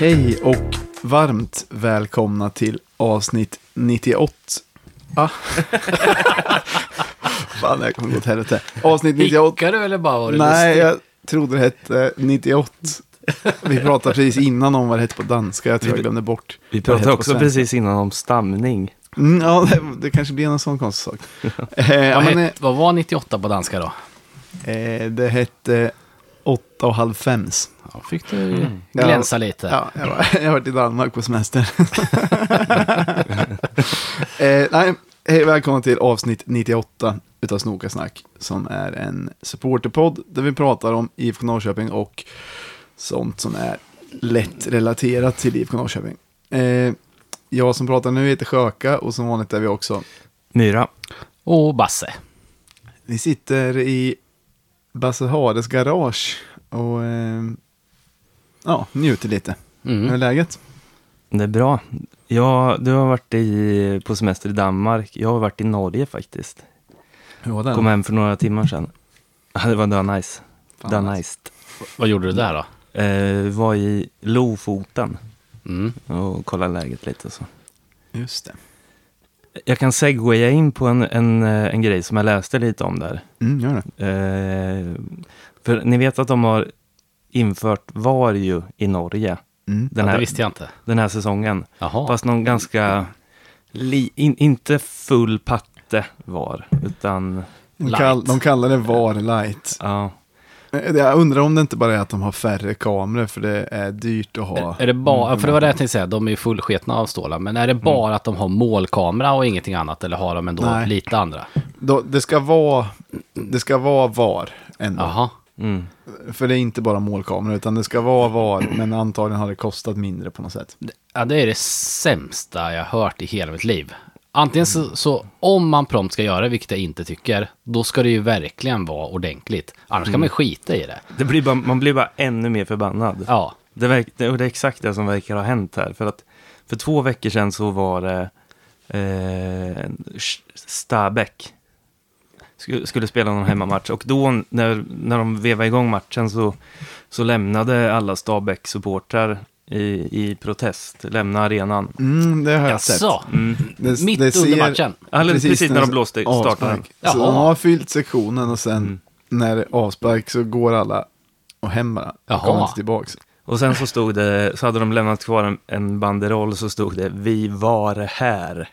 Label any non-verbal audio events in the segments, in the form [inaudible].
Hej och varmt välkomna till avsnitt 98. Ah. [laughs] Fan, här kommer gå åt helvete. Avsnitt 98. Hickade du eller bara var det Nej, lustigt? jag trodde det hette 98. Vi pratade precis innan om vad det hette på danska. Jag tror jag glömde bort. Vi pratade också precis innan om stamning. Mm, ja, det, det kanske blir en sån konstig sak. [laughs] Eh, ja, vad, men, het, vad var 98 på danska då? eh, det hette åtta och halv fems. Ja, fick du glänsa lite. Ja, jag, var, [laughs] jag har varit i Danmark på semester. [laughs] eh, nej, hej, välkomna till avsnitt 98 utav Snokasnack. Som är en supporterpodd där vi pratar om IFK Norrköping och sånt som är lätt relaterat till IFK Norrköping. Eh, jag som pratar nu heter Sjöka och som vanligt är vi också. Myra. Och Basse. Vi sitter i Basse Hares garage och eh, ja, njuter lite. Hur är Mm. läget? Det är bra. Ja, du har varit i, på semester i Danmark. Jag har varit i Norge faktiskt. Hur var den? Kom hem för några timmar sedan. Ja, Det var dö nice. Fan, Dö nice. nice. Vad gjorde du där då? Eh, var i Lofoten Mm. och kollade läget lite och så. Just det. Jag kan segwaya in på en, en, eh, en grej som jag läste lite om där. Mm, gör det. Eh, för ni vet att de har infört VAR ju i Norge Mm. den ja, här, det visste jag inte. den här säsongen. Jaha. Fast någon ganska, li, in, inte full patte var, utan De, kall, de kallar det VAR light. ja. Eh, Jag undrar om det inte bara är att de har färre kameror för det är dyrt att ha. Är det bara, för det var det jag tänkte säga, de är ju fullsketna av stålar. Men är det bara att de har målkamera och ingenting annat? Eller har de ändå Nej. lite andra? Då, det, ska vara, det ska vara VAR ändå. Jaha. Mm. För det är inte bara målkameror utan det ska vara VAR men antagligen har det kostat mindre på något sätt. Ja, det är det sämsta jag hört i hela mitt liv. Antingen så, så om man prompt ska göra det, vilket jag inte tycker, då ska det ju verkligen vara ordentligt. Annars kan man skita i det. Det blir bara, man blir bara ännu mer förbannad. Ja, Det, verk, det, och det är exakt det som verkar ha hänt här. För att för två veckor sedan så var det eh, Stabäck. Skulle spela någon hemmamatch. Och då när, när de vevade igång matchen så, så lämnade alla Stabäck-supportrar i, i protest. Lämna arenan. Mm, det har jag sett. jaså? Mm. Det, Mitt det under ser- matchen? Alldeles precis, när de blåste starten. Så de har fyllt sektionen och sen Mm. när det är avspark så går alla och hem bara. Kommer inte tillbaks. Och sen så stod det, så hade de lämnat kvar en, en banderoll så stod det Vi var här.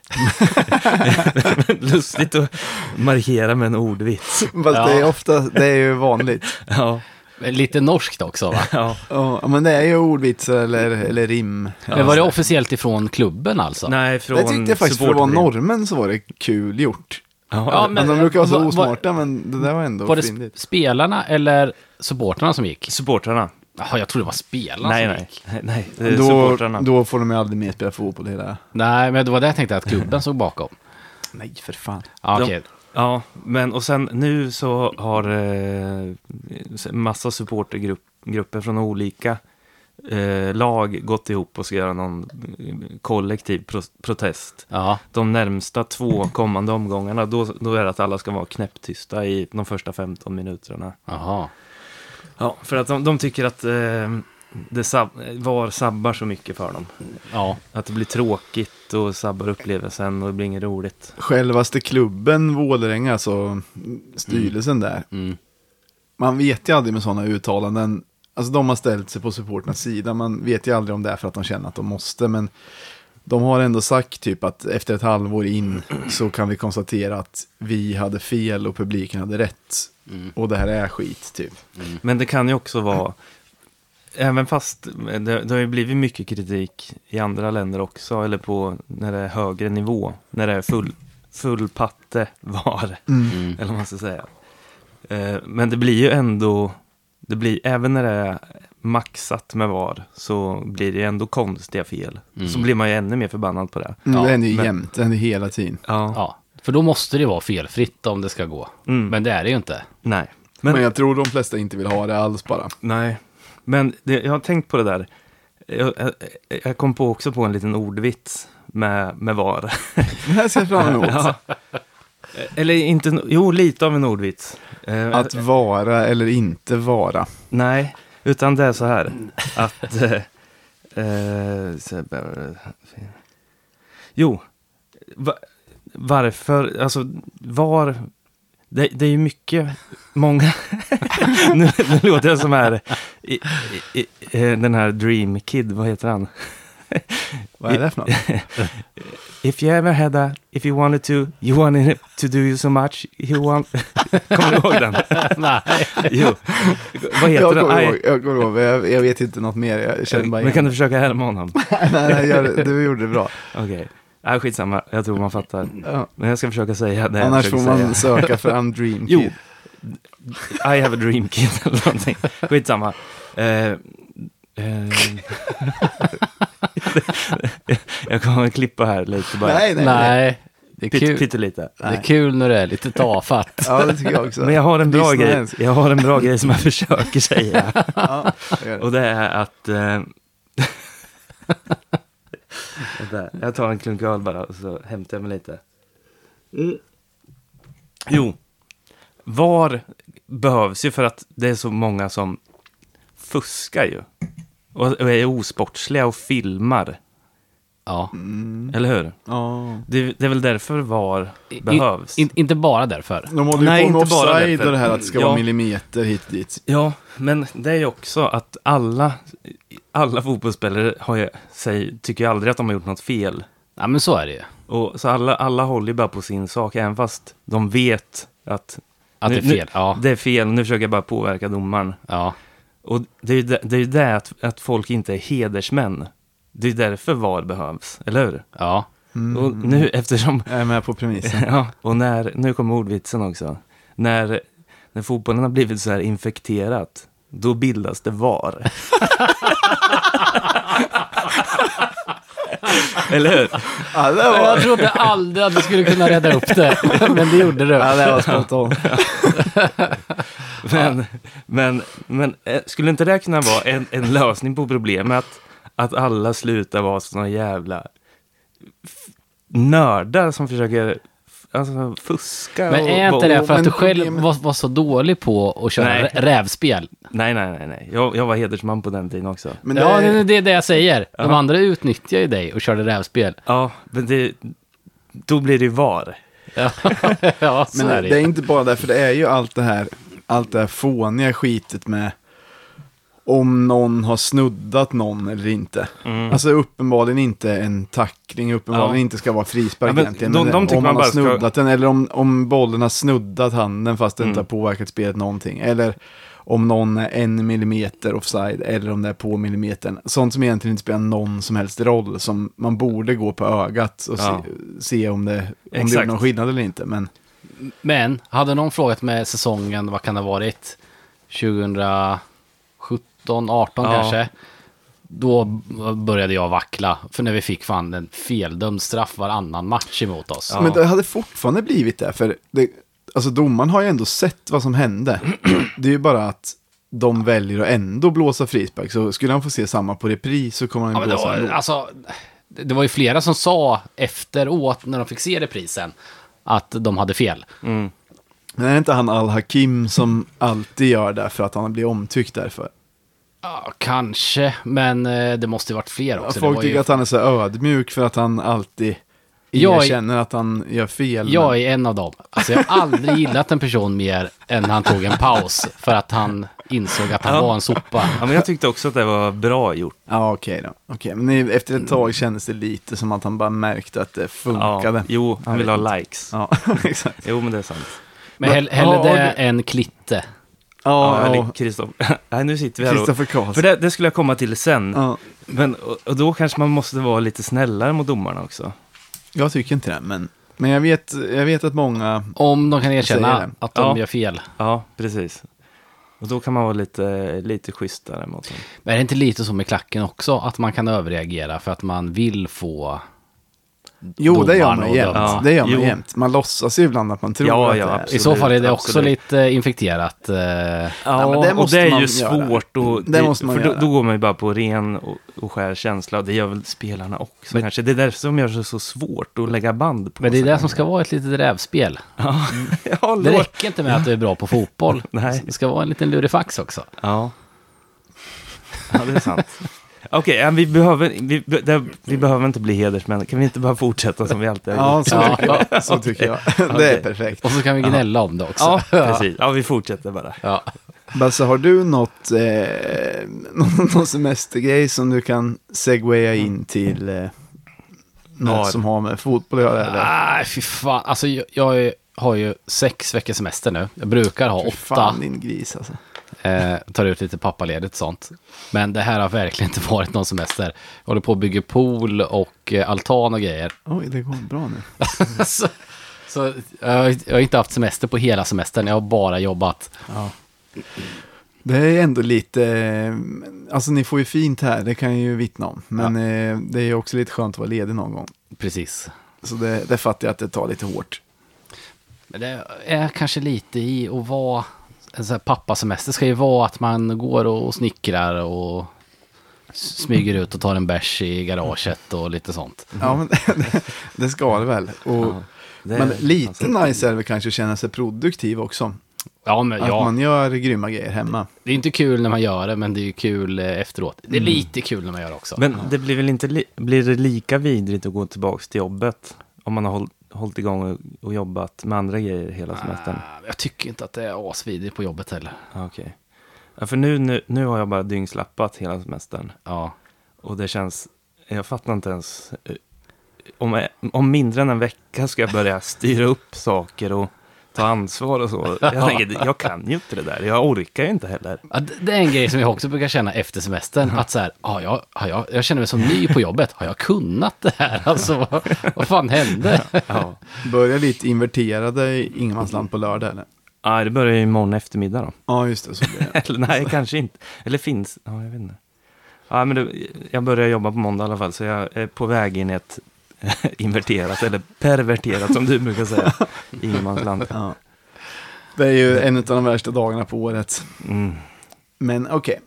[laughs] Lustigt att markera med en ordvits. Fast Ja. det är ofta, det är ju vanligt. Ja, Lite norskt också va? [laughs] ja. Ja, men det är ju ordvitsar eller, eller rim. Men var det officiellt ifrån klubben alltså? Nej, från Det tyckte jag faktiskt, för att vara norrmän så var det kul gjort. Ja, Ja, men... men- de brukar vara så osmarta, men det där var ändå Var det sp- spelarna eller supportrarna som gick? Supportrarna. Jaha, jag trodde det var spelarna Nej, som nej. gick. [laughs] nej, nej. Då, supportrarna. då får de ju aldrig mer spela fotboll hela... Nej, men det var det jag tänkte att klubben [laughs] såg bakom. Nej, för fan. Ja, De-. Ja, men och sen nu så har eh, massa supportergrupper från olika eh, lag gått ihop och ska göra någon eh, kollektiv pro protest. Ja, De närmsta två kommande omgångarna, då, då är det att alla ska vara knäpptysta i de första 15 minuterna. jaha. Ja, för att de, de tycker att eh, det sab var sabbar så mycket för dem. Ja, Att det blir tråkigt och sabbar upplevelsen och det blir inget roligt. Självaste klubben Vålerenga, alltså styrelsen där. mm. Man vet ju aldrig med sådana uttalanden. Alltså de har ställt sig på supporternas sida. Man vet ju aldrig om det är för att de känner att de måste. Men de har ändå sagt typ att efter ett halvår in så kan vi konstatera att vi hade fel och publiken hade rätt. Mm. Och det här är skit typ. Men det kan ju också vara, även fast det, det har ju blivit mycket kritik i andra länder också, eller på när det är högre nivå, när det är full, full patte var, Mm. [laughs] eller vad man ska säga. Eh, Men det blir ju ändå, det blir, även när det är maxat med VAR, så blir det ändå konstiga fel. Mm. Så blir man ju ännu mer förbannad på det. Mm, Ja, det händer ju men- jämt, det händer hela tiden. Ja, ja. För då måste det vara felfritt om det ska gå. Mm. Men det är det ju inte. nej. Men, Men, jag tror de flesta inte vill ha det alls bara. nej. Men det, jag har tänkt på det där. Jag, jag, jag kom på också på en liten ordvits med, med VAR. Det här ser jag fram emot. [laughs] Ja. Eller inte, jo lite av en ordvits. Eh, Att vara eller inte vara. Nej, utan det är så här. Att, eh, Eh, jo, va, varför, alltså var, det, det är ju mycket, många, [laughs] nu, nu låter jag som här, i, i, i, den här Dream Kid, vad heter han? [laughs] Vad är det för något? [laughs] If you ever had a, if you wanted to, you wanted to do you so much, you want... Kommer du ihåg den? Nej. Jo. Vad heter Jag den? ihåg, jag, kommer ihåg jag, jag vet inte något mer. Jag känner bara Men kan igen. du försöka härma honom? nej, nej, jag, du gjorde det bra. Okej. Nej, skitsamma. Jag tror man fattar. Ja. Men jag ska försöka säga det Annars får man säga. söka fram [laughs] Dream Jo. Kid. I have a dream kid eller någonting. Skitsamma. Eh, eh, [laughs] jag kommer att klippa här lite bara. Nej, nej, nej. Det är kul. pyttelite. Det är kul när det är lite tafatt. Ja, det tycker jag också. Men jag har en bra grej. Jag har en bra grej som jag försöker säga. [laughs] Ja, det. Och det är att... Eh, vänta, jag tar en klunk öl bara och så hämtar jag mig lite. Mm. Jo, VAR behövs ju för att det är så många som fuskar ju. Och, och är osportsliga och filmar. Ja. Mm. Eller hur? Ja. Det, det är väl därför VAR I- behövs. In, inte bara därför. De håller ju Nej, på med inte bara offside och det här att det ska Ja. vara millimeter hit och dit. Ja, men det är ju också att alla, alla fotbollsspelare har ju, säg, tycker ju aldrig att de har gjort något fel. Ja, men så är det ju. Och, så alla, alla håller ju bara på sin sak, även fast de vet att Att det är Nu- nu- fel. Ja. det är fel. Nu försöker jag bara påverka domaren. ja. Och det är ju det, det, är ju det att, att folk inte är hedersmän. Det är därför VAR behövs, eller hur? Ja. Mm. Och nu eftersom... Jag är med på premissen. [laughs] Ja, och när... Nu kommer ordvitsen också. När, när fotbollen har blivit så här infekterat, då bildas det VAR. [laughs] eller hur? Ja, var... Jag trodde aldrig att du skulle kunna rädda upp det. [laughs] Men det gjorde du. Ja, det var spontant. [laughs] Men, men, men eh, skulle inte det kunna vara en, en lösning på problemet? Att alla slutar vara såna jävla nördar som försöker alltså, fuska. Men är inte och- det för att men du själv var, var så dålig på att köra Nej. rä- rävspel? Nej, nej, nej. nej. Jag, jag var hedersman på den tiden också. Men det, Ja, det, det är det jag säger. De Ja. andra utnyttjar ju dig och körde rävspel. Ja, men det, då blir det ju VAR. Ja, [laughs] ja så men är det, det är inte bara det, för det är ju allt det här, allt det här fåniga skitet med om någon har snuddat någon eller inte. Mm. Alltså uppenbarligen inte en tackling, uppenbarligen Ja. inte ska vara frispark Ja, men egentligen. de- de tycker om man man har bara ska- snuddat den, eller om, om bollen har snuddat handen fast det inte Mm. har påverkat spelet någonting. Eller om någon är en millimeter offside, eller om det är på millimetern. Sånt som egentligen inte spelar någon som helst roll, som man borde gå på ögat och Ja. se, se om det, om det gör någon skillnad eller inte. Men Men, hade någon frågat med säsongen, vad kan det ha varit? 2017, 18 Ja. kanske? Då började jag vackla. För när vi fick fan en feldömd straff varannan match emot oss. Ja. Men det hade fortfarande blivit det, för det, alltså domaren har ju ändå sett vad som hände. [clears throat] Det är ju bara att de väljer att ändå blåsa frispark, så skulle han få se samma på repris så kommer han Ja, blåsa var, ändå. alltså, det det var ju flera som sa efteråt, när de fick se reprisen, att de hade fel. Mm. Men är det inte han Al-Hakim som alltid gör det för att han blir omtyckt därför? Ja, kanske, men eh, det måste ju varit fler också. Det Folk var tycker ju, att han är så ödmjuk för att han alltid Jag erkänner att han gör fel. jag men- är en av dem. Alltså, jag har aldrig gillat en person mer än han tog en paus för att han insåg att han Ja. var en sopa. Ja, men jag tyckte också att det var bra gjort. Ja, okej då. Okej, men efter ett tag kändes det lite som att han bara märkte att det funkade. Ja, jo, han vill ha likes. Ja, [laughs] exakt. Jo, men det är sant. Men hell, hellre Ja, det det- än klitte. Ja, Ja, eller. Kristoffer. [laughs] Nej, nu sitter vi här. Kristoffer Karlsson. För det, det skulle jag komma till sen. Ja, Men, och, och då kanske man måste vara lite snällare mot domarna också. jag tycker inte det, men, men jag, vet, jag vet att många... Om de kan erkänna att de Ja. gör fel. Ja, precis. Och då kan man vara lite, lite schysstare mot dem. Men är det inte lite så med klacken också? Att man kan överreagera för att man vill få... Jo, det gör man jämt. döma. Det gör man Jo. jämt. Man låtsas ju ibland att man tror Ja, att ja, det är... absolut. I så fall är det också absolut. lite eh, infekterat. eh, Ja, men det och det är ju svårt. Och Det måste man för då, göra. då går man ju bara på ren och, och skär känsla. Och det gör väl spelarna också Men- kanske. Det är det som gör det så svårt att lägga band på. Men det är det som ska vara ett litet rävspel. [laughs] Ja, ja, Det räcker inte med att du är bra på fotboll. [laughs] Nej. Det ska vara en liten lurifax också. Ja. ja, det är sant. Okej, ja, vi, behöver, vi, be- det, vi behöver inte bli hedersmän. Kan vi inte bara fortsätta som vi alltid har Ja, gjort? så Ja. tycker jag. Så tycker jag. [laughs] Det är perfekt. Och så kan vi gnälla om det också. Ja, [laughs] precis. Ja, vi fortsätter bara. Ja. Basse, har du något, eh, [laughs] någon, någon semestergrej som du kan segwaya in till eh, något som har med fotboll att göra? Eller? Nej, fy fan. Alltså, jag, jag har ju sex veckors semester nu. Jag brukar ha Fy åtta. Fan din gris alltså. Eh, tar ut lite pappaledigt och sånt. Men det här har verkligen inte varit någon semester. Jag håller på att bygga pool och eh, altan och grejer. Oj, det går bra nu. [laughs] så, så jag, har- jag har inte haft semester på hela semestern. Jag har bara jobbat. Ja. Det är ändå lite, eh, alltså ni får ju fint här, det kan jag ju vittna om. Men eh, det är också lite skönt att vara ledig någon gång. Precis. Så det, det fattar jag att det tar lite hårt. Men det är kanske lite i att vara... En sån här pappasemester ska ju vara att man går och snickrar och smyger ut och tar en bärs i garaget och lite sånt. Ja, men [laughs] det, det ska det väl. Och, Ja, det men lite alltså- nice är det väl kanske att känna sig produktiv också. Ja, men Att ja, man gör grymma grejer hemma. det är inte kul när man gör det, men det är ju kul eh, efteråt. Det är lite kul när man gör det också. Men det blir väl inte li- blir det lika vidrigt att gå tillbaka till jobbet? Om man har håll, hållit igång och, och jobbat med andra grejer hela semestern? Ah, jag tycker inte att det är asvidrigt på jobbet heller. Ah, Okej. Ja, för nu, nu, nu har jag bara dyngslappat hela semestern. Ja. Och det känns, jag fattar inte ens. eh, Om, om mindre än en vecka ska jag börja styra upp saker och ta ansvar och så. [laughs] Jag tänker, jag kan ju inte det där. Jag orkar ju inte heller. Ja, det- är en grej som jag också brukar känna efter semestern. Att så här, har jag, har jag, jag känner mig som ny på jobbet. Har jag kunnat det här? Alltså, vad, vad fan hände? [laughs] Ja. Börja lite inverterade i ingenmansland på lördag eller? Ja, det börjar ju imorgon eftermiddag då. Ja, just det. Så blir det. [laughs] Eller nej, kanske inte. Eller finns, ja, jag vet inte. Ja, men det, jag börjar jobba på måndag i alla fall, så jag är på väg in i ett [laughs] inverterat, eller perverterat som du brukar säga, ingenmansland. Ja. Det är ju en av de värsta dagarna på året. Mm. Men okej.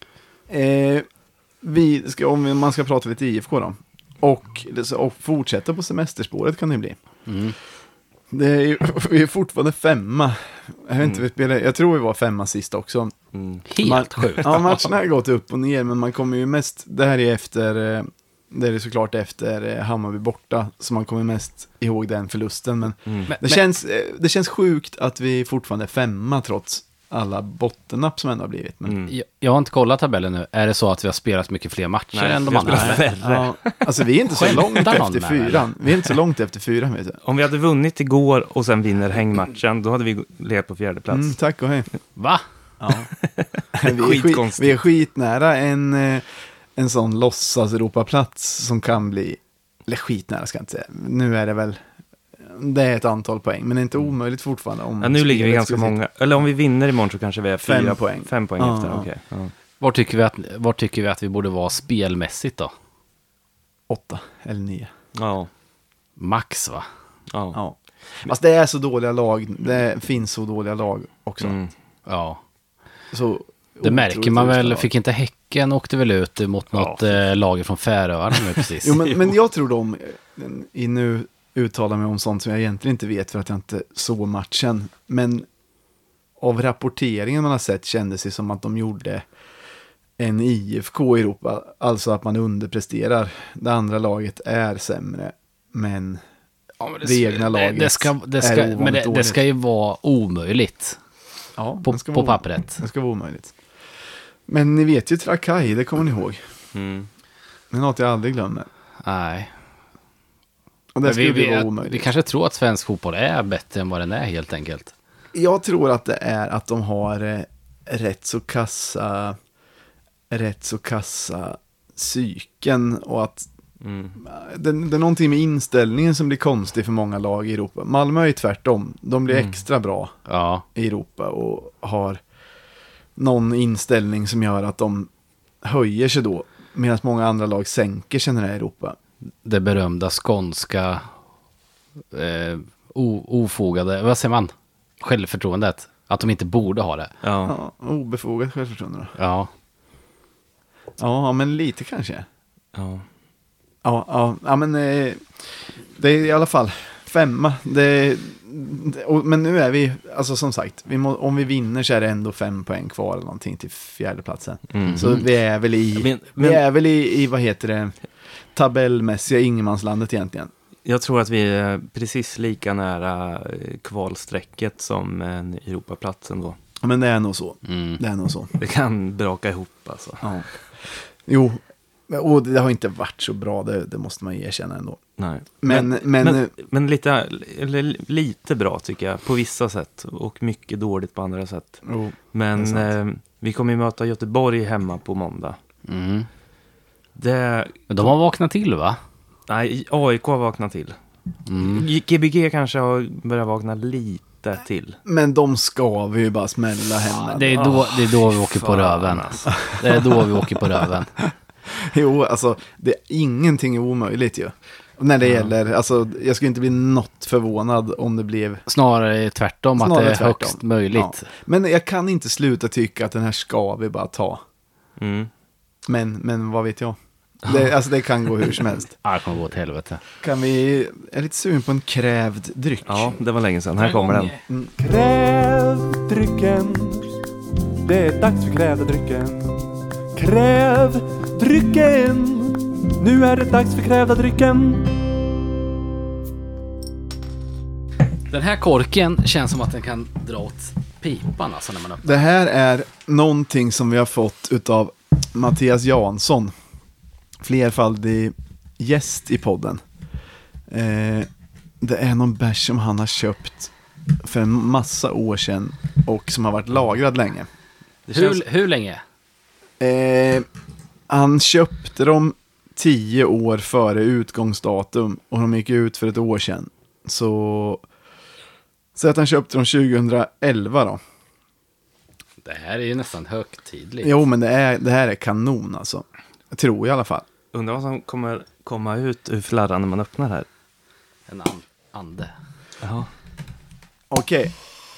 Eh, vi ska, om man ska prata lite IFK då. Och, och fortsätta på semesterspåret kan det bli. Mm. Det är ju, vi är fortfarande femma. Jag, vet inte, Mm. jag tror vi var femma sist också. Mm. Helt Man- sjukt. Ja, matcherna har gått upp och ner, men man kommer ju mest, det här är efter, eh, det är såklart efter eh, Hammarby borta, så man kommer mest ihåg den förlusten. Men Mm. Men- det, känns, eh, det känns sjukt att vi fortfarande är femma trots alla bottennapp som ändå har blivit. Men, Mm. Jag, jag har inte kollat tabellen nu. Är det så att vi har spelat mycket fler matcher Nej, än de andra? ja, alltså vi är inte så långt efter fyran. Vi är inte så långt efter fyran, vet du. Om vi hade vunnit igår och sen vinner hängmatchen, då hade vi legat på fjärde plats. Mm, tack och hej. Va? Ja. vi, är [laughs] skit, vi är skitnära en, eh, en sån låtsas Europaplats som kan bli, eller skitnära ska jag inte säga, nu är det väl, det är ett antal poäng, men det är inte omöjligt fortfarande. Om Ja, nu ligger vi ganska många, eller om vi vinner imorgon så kanske vi är fyra Fem poäng. Fem poäng Ja, efter, ja. okej. Ja. Var tycker, vi att, var tycker vi att vi borde vara spelmässigt då? Åtta eller nio. Ja. Max va? Ja. Ja. Fast det är så dåliga lag, det finns så dåliga lag också. Mm. Ja. Så Det märker man väl. Fick inte Häcken åkte väl ut mot något eh, lag från Färöarna nu precis. [laughs] Jo, men, men jag tror de, i nu uttalar mig om sånt som jag egentligen inte vet för att jag inte såg matchen. Men av rapporteringen man har sett kändes det som att de gjorde en IFK i Europa. Alltså att man underpresterar. Det andra laget är sämre. Men Ja, men det egna laget det, det ska, det är ska, ovanligt Men det, det ska ju vara omöjligt ja, på, det ska på vara- pappret. Det ska vara omöjligt. Men ni vet ju Trakai, det kommer ni ihåg. Mm. Det är något jag aldrig glömmer. Nej. Och det skulle vi, vi, vara omöjligt. vi kanske tror att svensk fotboll är bättre än vad den är helt enkelt. Jag tror att det är att de har eh, rätt så kassa, rätt så kassa psyken och att Mm. det, det är någonting med inställningen som blir konstig för många lag i Europa. Malmö är ju tvärtom. De blir Mm. extra bra Ja. i Europa och har någon inställning som gör att de höjer sig då. Medan många andra lag sänker sig när det är Europa. Det berömda skånska eh, o, ofogade, vad säger man? Självförtroendet. Att de inte borde ha det. Ja. Ja, obefogat självförtroende då. Ja. Ja, men lite kanske. Ja. Ja, ja, ja men eh, det är i alla fall femma. Det, det, och, men nu är vi, alltså som sagt, vi må, om vi vinner så är det ändå fem poäng kvar eller någonting till fjärdeplatsen. Mm. Så vi är väl i, Men, vi men är väl i, i, vad heter det, tabellmässiga ingenmanslandet egentligen. jag tror att vi är precis lika nära eh, kvalstrecket som en Europaplats ändå. Ja, Men det är nog så. Mm. Det är nog så. Det kan braka ihop alltså. Ja. Jo, och det har inte varit så bra, det, det måste man ju erkänna ändå. Nej. Men, men, men, men lite, eller lite bra tycker jag på vissa sätt och mycket dåligt på andra sätt. jo, Men eh, vi kommer ju möta Göteborg hemma på måndag. Mm. Det, Men de har vaknat till va? nej, AIK har vaknat till. Mm. Gbg kanske har börjat vakna lite till. men de ska vi ju bara smälla hemma. Det är, då, det är då vi åker på röven. alltså. Det är då vi åker på röven. [laughs] Jo, alltså, det, ingenting är omöjligt ju. När det gäller, alltså, jag skulle inte bli något förvånad om det blev... Snarare tvärtom, att Snarare det är tvärtom. högst möjligt. Ja. Men jag kan inte sluta tycka att den här ska vi bara ta. Mm. Men, men vad vet jag? Det, alltså det kan gå hur som helst. [laughs] Ja, det kommer gå åt helvete. Kan vi, jag är lite sugen på en krävd dryck. Ja, det var länge sedan. Här kommer den. Mm. Kräv drycken. Det är dags för krävda drycken. Kräv drycken. Nu är det dags för krävda drycken. Den här korken känns som att den kan dra åt pipan alltså när man öppnar. Det här är någonting som vi har fått utav Mattias Jansson. Flerfaldig gäst i podden. Eh, det är någon bärs som han har köpt för en massa år sedan och som har varit lagrad länge. Känns, Hur, hur länge? Eh, han köpte dem tio år före utgångsdatum och de gick ut för ett år sedan. Så, så att han köpte dem 2011 då. Det här är ju nästan högtidligt. Jo, men det, är, det här är kanon alltså. Jag tror i alla fall. undrar vad som kommer komma ut ur flarran när man öppnar här. En an ande. Ja. Okej.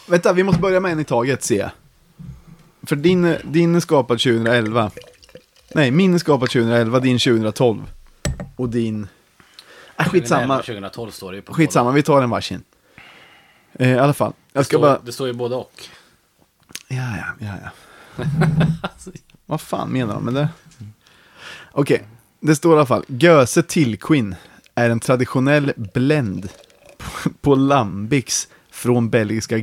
Vänta, vi måste börja med en i taget, ser jag. För din, din är skapad 2011. Nej, min är skapad 2011, din 2012. Och din... Äh, skitsamma. 2012 står det ju på Skitsamma, vi tar en varsin. Eh, I alla fall. Jag Det ska står, bara... det står ju både och. Ja, ja, ja, ja. [laughs] Vad fan menar de med det? Okej, det står i alla fall. Göse Tillquin är en traditionell blend på, på Lambics från belgiska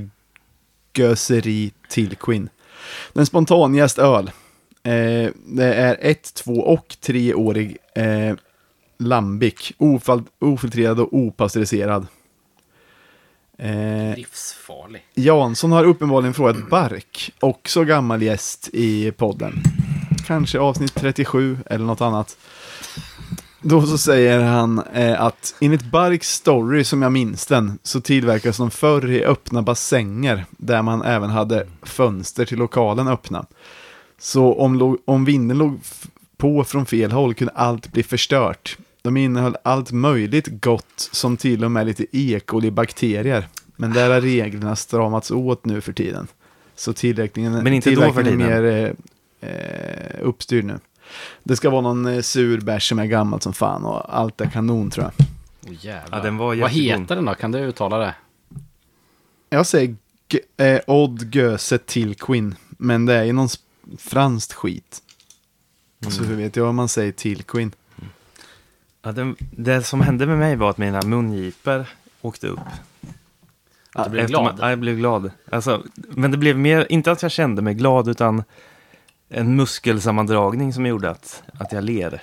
Göseri Tillquin. Den spontanjäst öl. Eh, det är ett, två och treårig eh, Lambic. Ofal, ofiltrerad och opastöriserad. Eh, Livsfarlig. Jansson har uppenbarligen frågat Bark, också gammal gäst i podden. Kanske avsnitt 37 eller något annat. Då så säger han eh, att enligt Barks story, som jag minns den, så tillverkas de förr i öppna bassänger, där man även hade fönster till lokalen öppna. Så om, om vinden låg på från fel håll kunde allt bli förstört. De innehöll allt möjligt gott, som till och med lite E. coli-bakterier. Men där har reglerna stramats åt nu för tiden. Så tillräckningen, Men inte då för tiden. mer eh, eh, uppstyrd nu. Det ska vara någon eh, sur bärs som är gammalt som fan och allt är kanon tror jag. Oh, jävlar. Ja, den var Vad jättegod. heter den då? Kan du uttala det? Jag säger eh, Odd Göse till Quinn, men det är ju någon sp- franskt skit. Så hur vet jag vad man säger till Quinn? Ja, den, det som hände med mig var att mina mungiper åkte upp. Att du blev Efter glad? Man, ja, jag blev glad. Alltså, men det blev mer, inte att jag kände mig glad, utan en muskelsammandragning som gjorde att, att jag ler.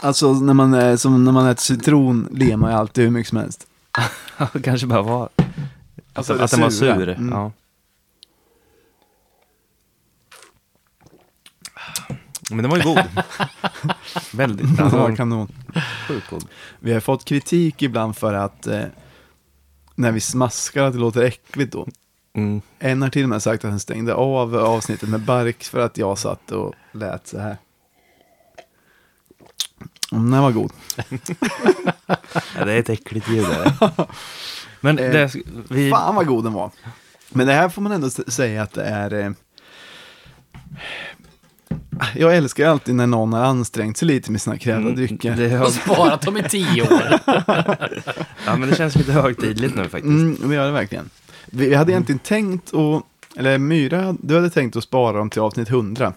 Alltså när man, är, som när man äter citron ler man ju alltid hur mycket som helst. [laughs] det kanske bara var Alltså, att, det att den var sur. Mm. Ja. Men den var ju god. [laughs] Väldigt. Det var kanon. sjukt god. Vi har fått kritik ibland för att eh, när vi smaskar att det låter äckligt då. Mm. En har till och med sagt att han stängde av avsnittet med Bark för att jag satt och lät så här. Mm, den var god. [laughs] Ja, det är ett äckligt ljud. [laughs] Men Eh, det, vi, Fan vad god den var. Men det här får man ändå säga att det är... Eh, Jag älskar alltid när någon har ansträngt sig lite med sina krävda drycker. Det, Och har, [laughs] sparat dem i tio år. [laughs] ja, men det känns lite högtidligt nu faktiskt. Mm, det gör det verkligen. Vi, vi hade egentligen tänkt att, eller Myra, du hade tänkt att spara dem till avsnitt 100.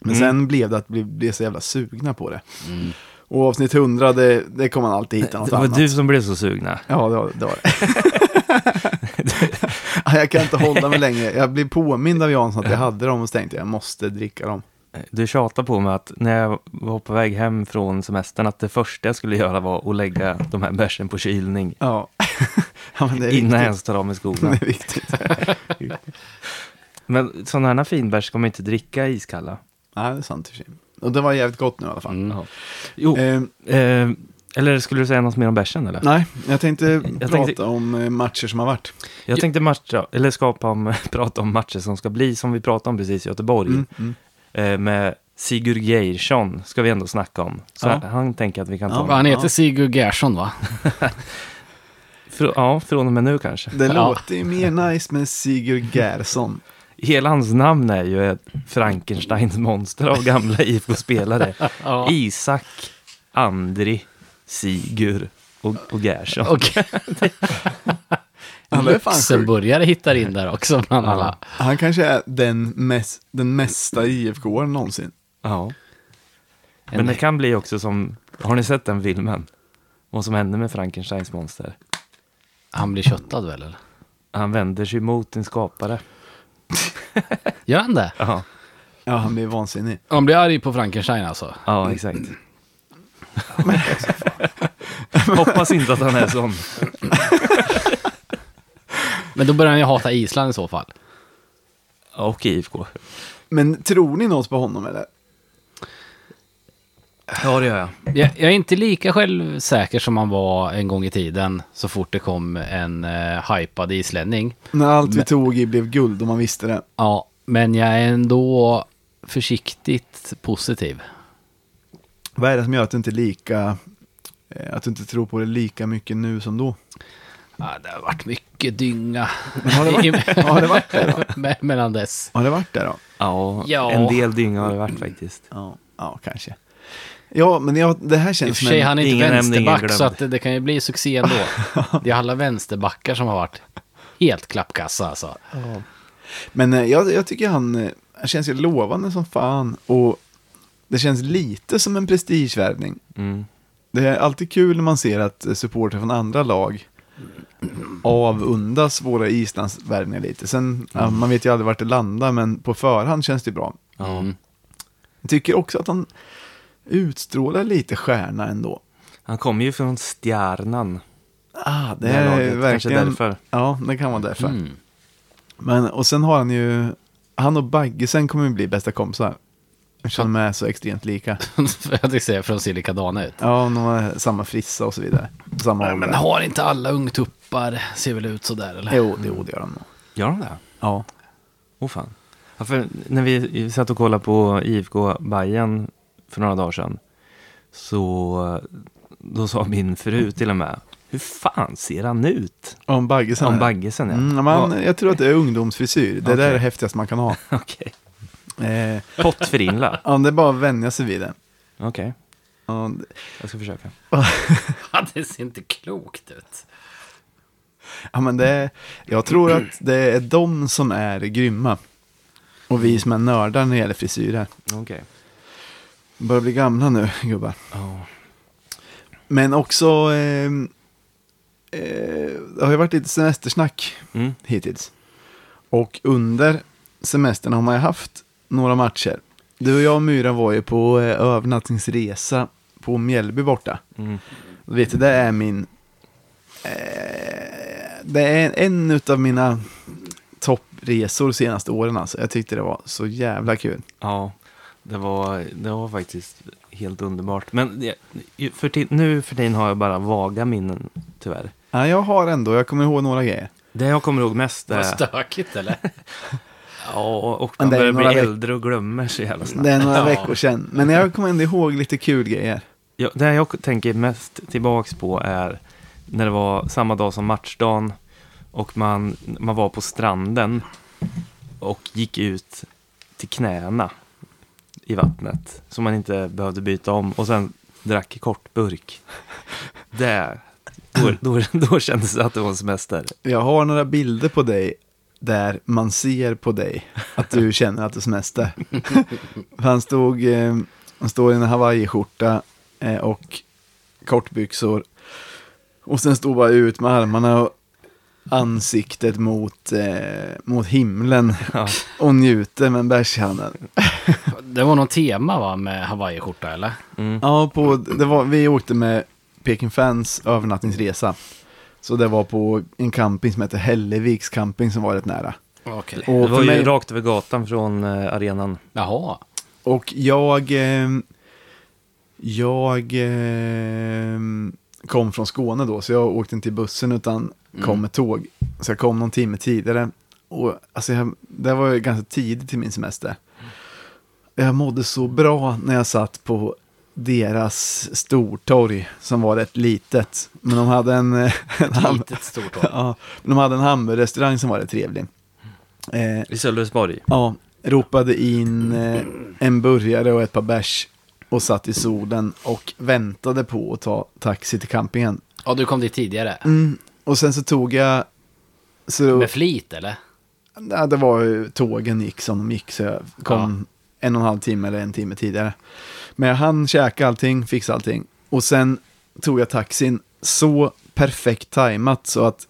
Men Mm. sen blev det att vi blev så jävla sugna på det. Mm. Och avsnitt 100, det, det kommer man alltid hitta något Det var annat. du som blev så sugna. Ja, det var det. Var det. [laughs] jag kan inte hålla mig längre. Jag blev påmind av Jansson att jag hade dem och så tänkte jag, jag måste dricka dem. Du tjatade på mig att när jag var på väg hem från semestern att det första jag skulle göra var att lägga de här bärsen på kylning Ja, [laughs] ja men det är innan jag viktigt. ens tar av mig skorna. Det är viktigt. [laughs] Men sådana här finbär ska man inte dricka iskalla. Nej, det är sant i och för sig. Och det var jävligt gott nu i alla fall. Mm. Jo, Eh, eh, eller skulle du säga något mer om bärsen eller? nej, jag tänkte prata tänkte- om eh, matcher som har varit. Jag tänkte matcha, eller skapa om, [laughs] prata om matcher som ska bli, som vi pratade om precis i Göteborg. Mm, mm. Eh, med Sigurd Geirsson ska vi ändå snacka om. Så Ja. han tänker att vi kan Ja. ta. Han heter Ja. Sigurd Gerson va? [laughs] Fr- ja, från och med nu kanske. Det Ja. låter ju mer nice med Sigurd Gerson. [laughs] Hela hans namn är ju ett Frankensteins monster av gamla IFK-spelare. [laughs] Ja. Isak, Andri, Sigurd och, och Gerson. Och Han är fan sjuk. Luxemburgare hittar in där också bland Ja. alla. Han kanske är den, mest, den mesta IFK någonsin. Ja. Men det kan bli också som, har ni sett den filmen? Vad som hände med Frankensteins monster? Han blir köttad väl eller? Han vänder sig mot en skapare. [laughs] Gör han det? Ja, Ja, han blir vansinnig. Han blir arg på Frankenstein alltså. ja exakt. [laughs] Hoppas inte att han är sån. [laughs] Men då börjar han ju hata Island i så fall. Och IFK. Men tror ni något på honom eller? Ja, det gör jag. Jag, jag är inte lika självsäker som han var en gång i tiden så fort det kom en uh, hypad islänning. När allt vi Men- tog i blev guld och man visste det. Ja, men jag är ändå försiktigt positiv. Vad är det som gör att du inte är lika, eh, att du inte tror på det lika mycket nu som då? Ja, det har varit mycket dynga har det varit, [laughs] har det varit det då? [laughs] me- mellan dess. Har det varit det då? Ja, Ja. en del dynga har det varit faktiskt. Ja, ja kanske. Ja, men jag, det här I och känns för sig, han är inte vänsterback så att det, det kan ju bli succé ändå. [laughs] Det är alla vänsterbackar som har varit helt klappkassa alltså. Men eh, jag, jag tycker han, eh, han känns ju lovande som fan. Och det känns lite som en prestigevärvning. Mm. Det är alltid kul när man ser att eh, supportrar från andra lag avundas våra islandsvärvningar lite. Sen, ja, man vet ju aldrig vart det landar, men på förhand känns det bra. Mm. Jag tycker också att han utstrålar lite stjärna ändå. Han kommer ju från Stjärnan. Ah, det är laget. Kanske verkligen... därför. Ja, det kan vara därför. Mm. Men, och sen har han ju, han och Baggesen kommer ju bli bästa kompisar. Eftersom de är så extremt lika. jag tänkte säga från se likadana ut. Ja, de har samma frissa och så vidare. Samma Men ålder. har inte alla ungtuppar ser väl ut sådär eller? Jo, det, jo, det gör de nog. Gör de det? Ja. Åh fan. Ja, för när vi satt och kollade på IFK Bayern för några dagar sedan. Så då sa min fru till och med. Hur fan ser han ut? Om Baggesen. Om. Baggesen ja. Mm, men Vad- jag tror att det är ungdomsfrisyr. Det där Okej. är det häftigaste man kan ha. [laughs] Okej. Eh, Pottfrilla. [laughs] ja, det är bara att vänja sig vid det. Okej, Ja, jag ska försöka. [laughs] Ja, det ser inte klokt ut. Ja, men det jag tror att det är de som är grymma. Och vi som är nördar när det gäller frisyrer. Okej. Börjar bli gamla nu, gubbar. Ja. Men också, eh, eh, det har ju varit lite semestersnack Mm. hittills. Och under semestern har man ju haft några matcher. Du och jag och Myra var ju på eh, övernattningsresa på Mjällby borta. Mm. Och vet du, det är min... Eh, det är en av mina toppresor senaste åren alltså. Jag tyckte det var så jävla kul. Ja, det var, det var faktiskt helt underbart. Men för nu för tiden har jag bara vaga minnen, tyvärr. Ja, jag har ändå, jag kommer ihåg några grejer. Det jag kommer ihåg mest Vad är... stökigt eller? [laughs] Ja, och man börjar bli äldre och glömmer så jävla snabbt. Det är några Ja. veckor sedan. Men jag kommer ändå ihåg lite kul grejer. Ja, det jag tänker mest tillbaks på är när det var samma dag som matchdagen och man, man var på stranden och gick ut till knäna i vattnet. Så man inte behövde byta om. Och sen drack kortburk. Det, då, då, då kändes det att det var en semester. Jag har några bilder på dig där man ser på dig att du känner att det är semester. [laughs] han stod, eh, han står i en hawaiiskjorta eh, och kortbyxor. Och sen stod bara ut med armarna och ansiktet mot, eh, mot himlen Ja. [laughs] och njuter med en bärs i handen. Det var någon tema va med hawaiiskjorta eller? Mm. Ja, på, det var, vi åkte med Peking Fans övernattningsresa. Så det var på en camping som heter Hälleviks camping som var rätt nära. Okej. Och Det var för ju mig- rakt över gatan från eh, arenan. Jaha. Och jag, eh, jag eh, kom från Skåne då, så jag åkte inte i bussen utan kom med tåg. Så jag kom någon timme tidigare. Och alltså jag, det var ju ganska tidigt till min semester. Jag mådde så bra när jag satt på deras stortorg som var rätt litet. Men de hade en, eh, en, ham- [laughs] ja, men de hade en hamburgerrestaurang som var rätt trevlig. Eh, I Sölvesborg. Ja, ropade in eh, en burgare och ett par bärs och satt i solen och väntade på att ta taxi till campingen. Ja, du kom dit tidigare. Mm. Och sen så tog jag, så, Med flit eller? ja, det var ju, tågen gick som de gick så jag kom en och en halv timme eller en timme tidigare. Men jag hann käka allting, fixa allting och sen tog jag taxin så perfekt tajmat så att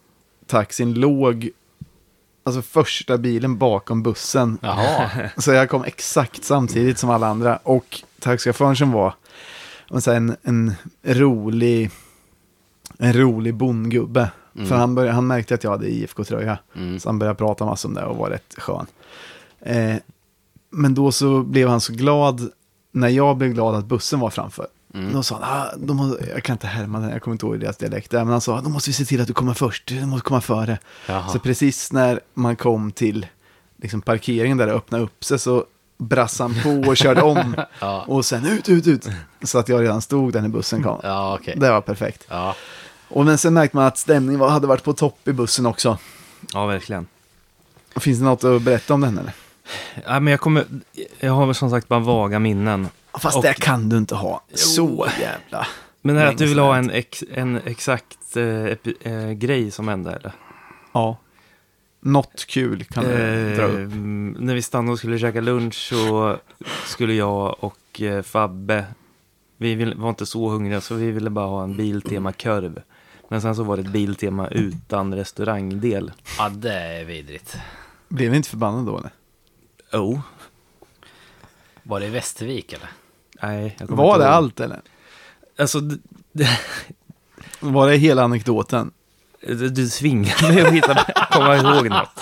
taxin låg, alltså första bilen bakom bussen Jaha. [laughs] Så jag kom exakt samtidigt som alla andra. Och taxichauffören som var så en, en rolig en rolig bondgubbe. För han, började, han märkte att jag hade IFK-tröja. Mm. Så han började prata massor om det och var rätt skön. Eh, men då så blev han så glad när jag blev glad att bussen var framför. Mm. Då sa han, ah, de må, jag kan inte härma den, jag kommer inte ihåg deras dialekt. där, Men han sa, då måste vi se till att du kommer först, du måste komma före. Jaha. Så precis när man kom till liksom, parkeringen där det öppnade upp sig så brassade han på och körde om. [laughs] Ja. Och sen ut, ut, ut. Så att jag redan stod där när bussen kom. Ja, okej. Det var perfekt. Ja. Och men sen märkte man att stämningen hade varit på topp i bussen också. Ja, verkligen. Finns det något att berätta om den eller? Ja, men jag, kommer, jag har väl som sagt bara vaga minnen. Fast Och- det kan du inte ha. Så jävla. Men är det att du vill ha en, ex, en exakt eh, epi, eh, grej som hände eller? Ja. Något kul kan du dra Eh, upp. när vi stannade och skulle käka lunch så skulle jag och eh, Fabbe, vi vill, var inte så hungriga så vi ville bara ha en Biltema-korv. Men sen så var det ett Biltema utan restaurangdel. ja, det är vidrigt. Blev ni inte förbannade då eller? Oh. Var det i Västervik eller? Nej, jag kommer Var inte det ihåg. allt eller? Alltså, d- d- [laughs] Var det hela anekdoten? du, du tvingade mig att hitta, komma ihåg något.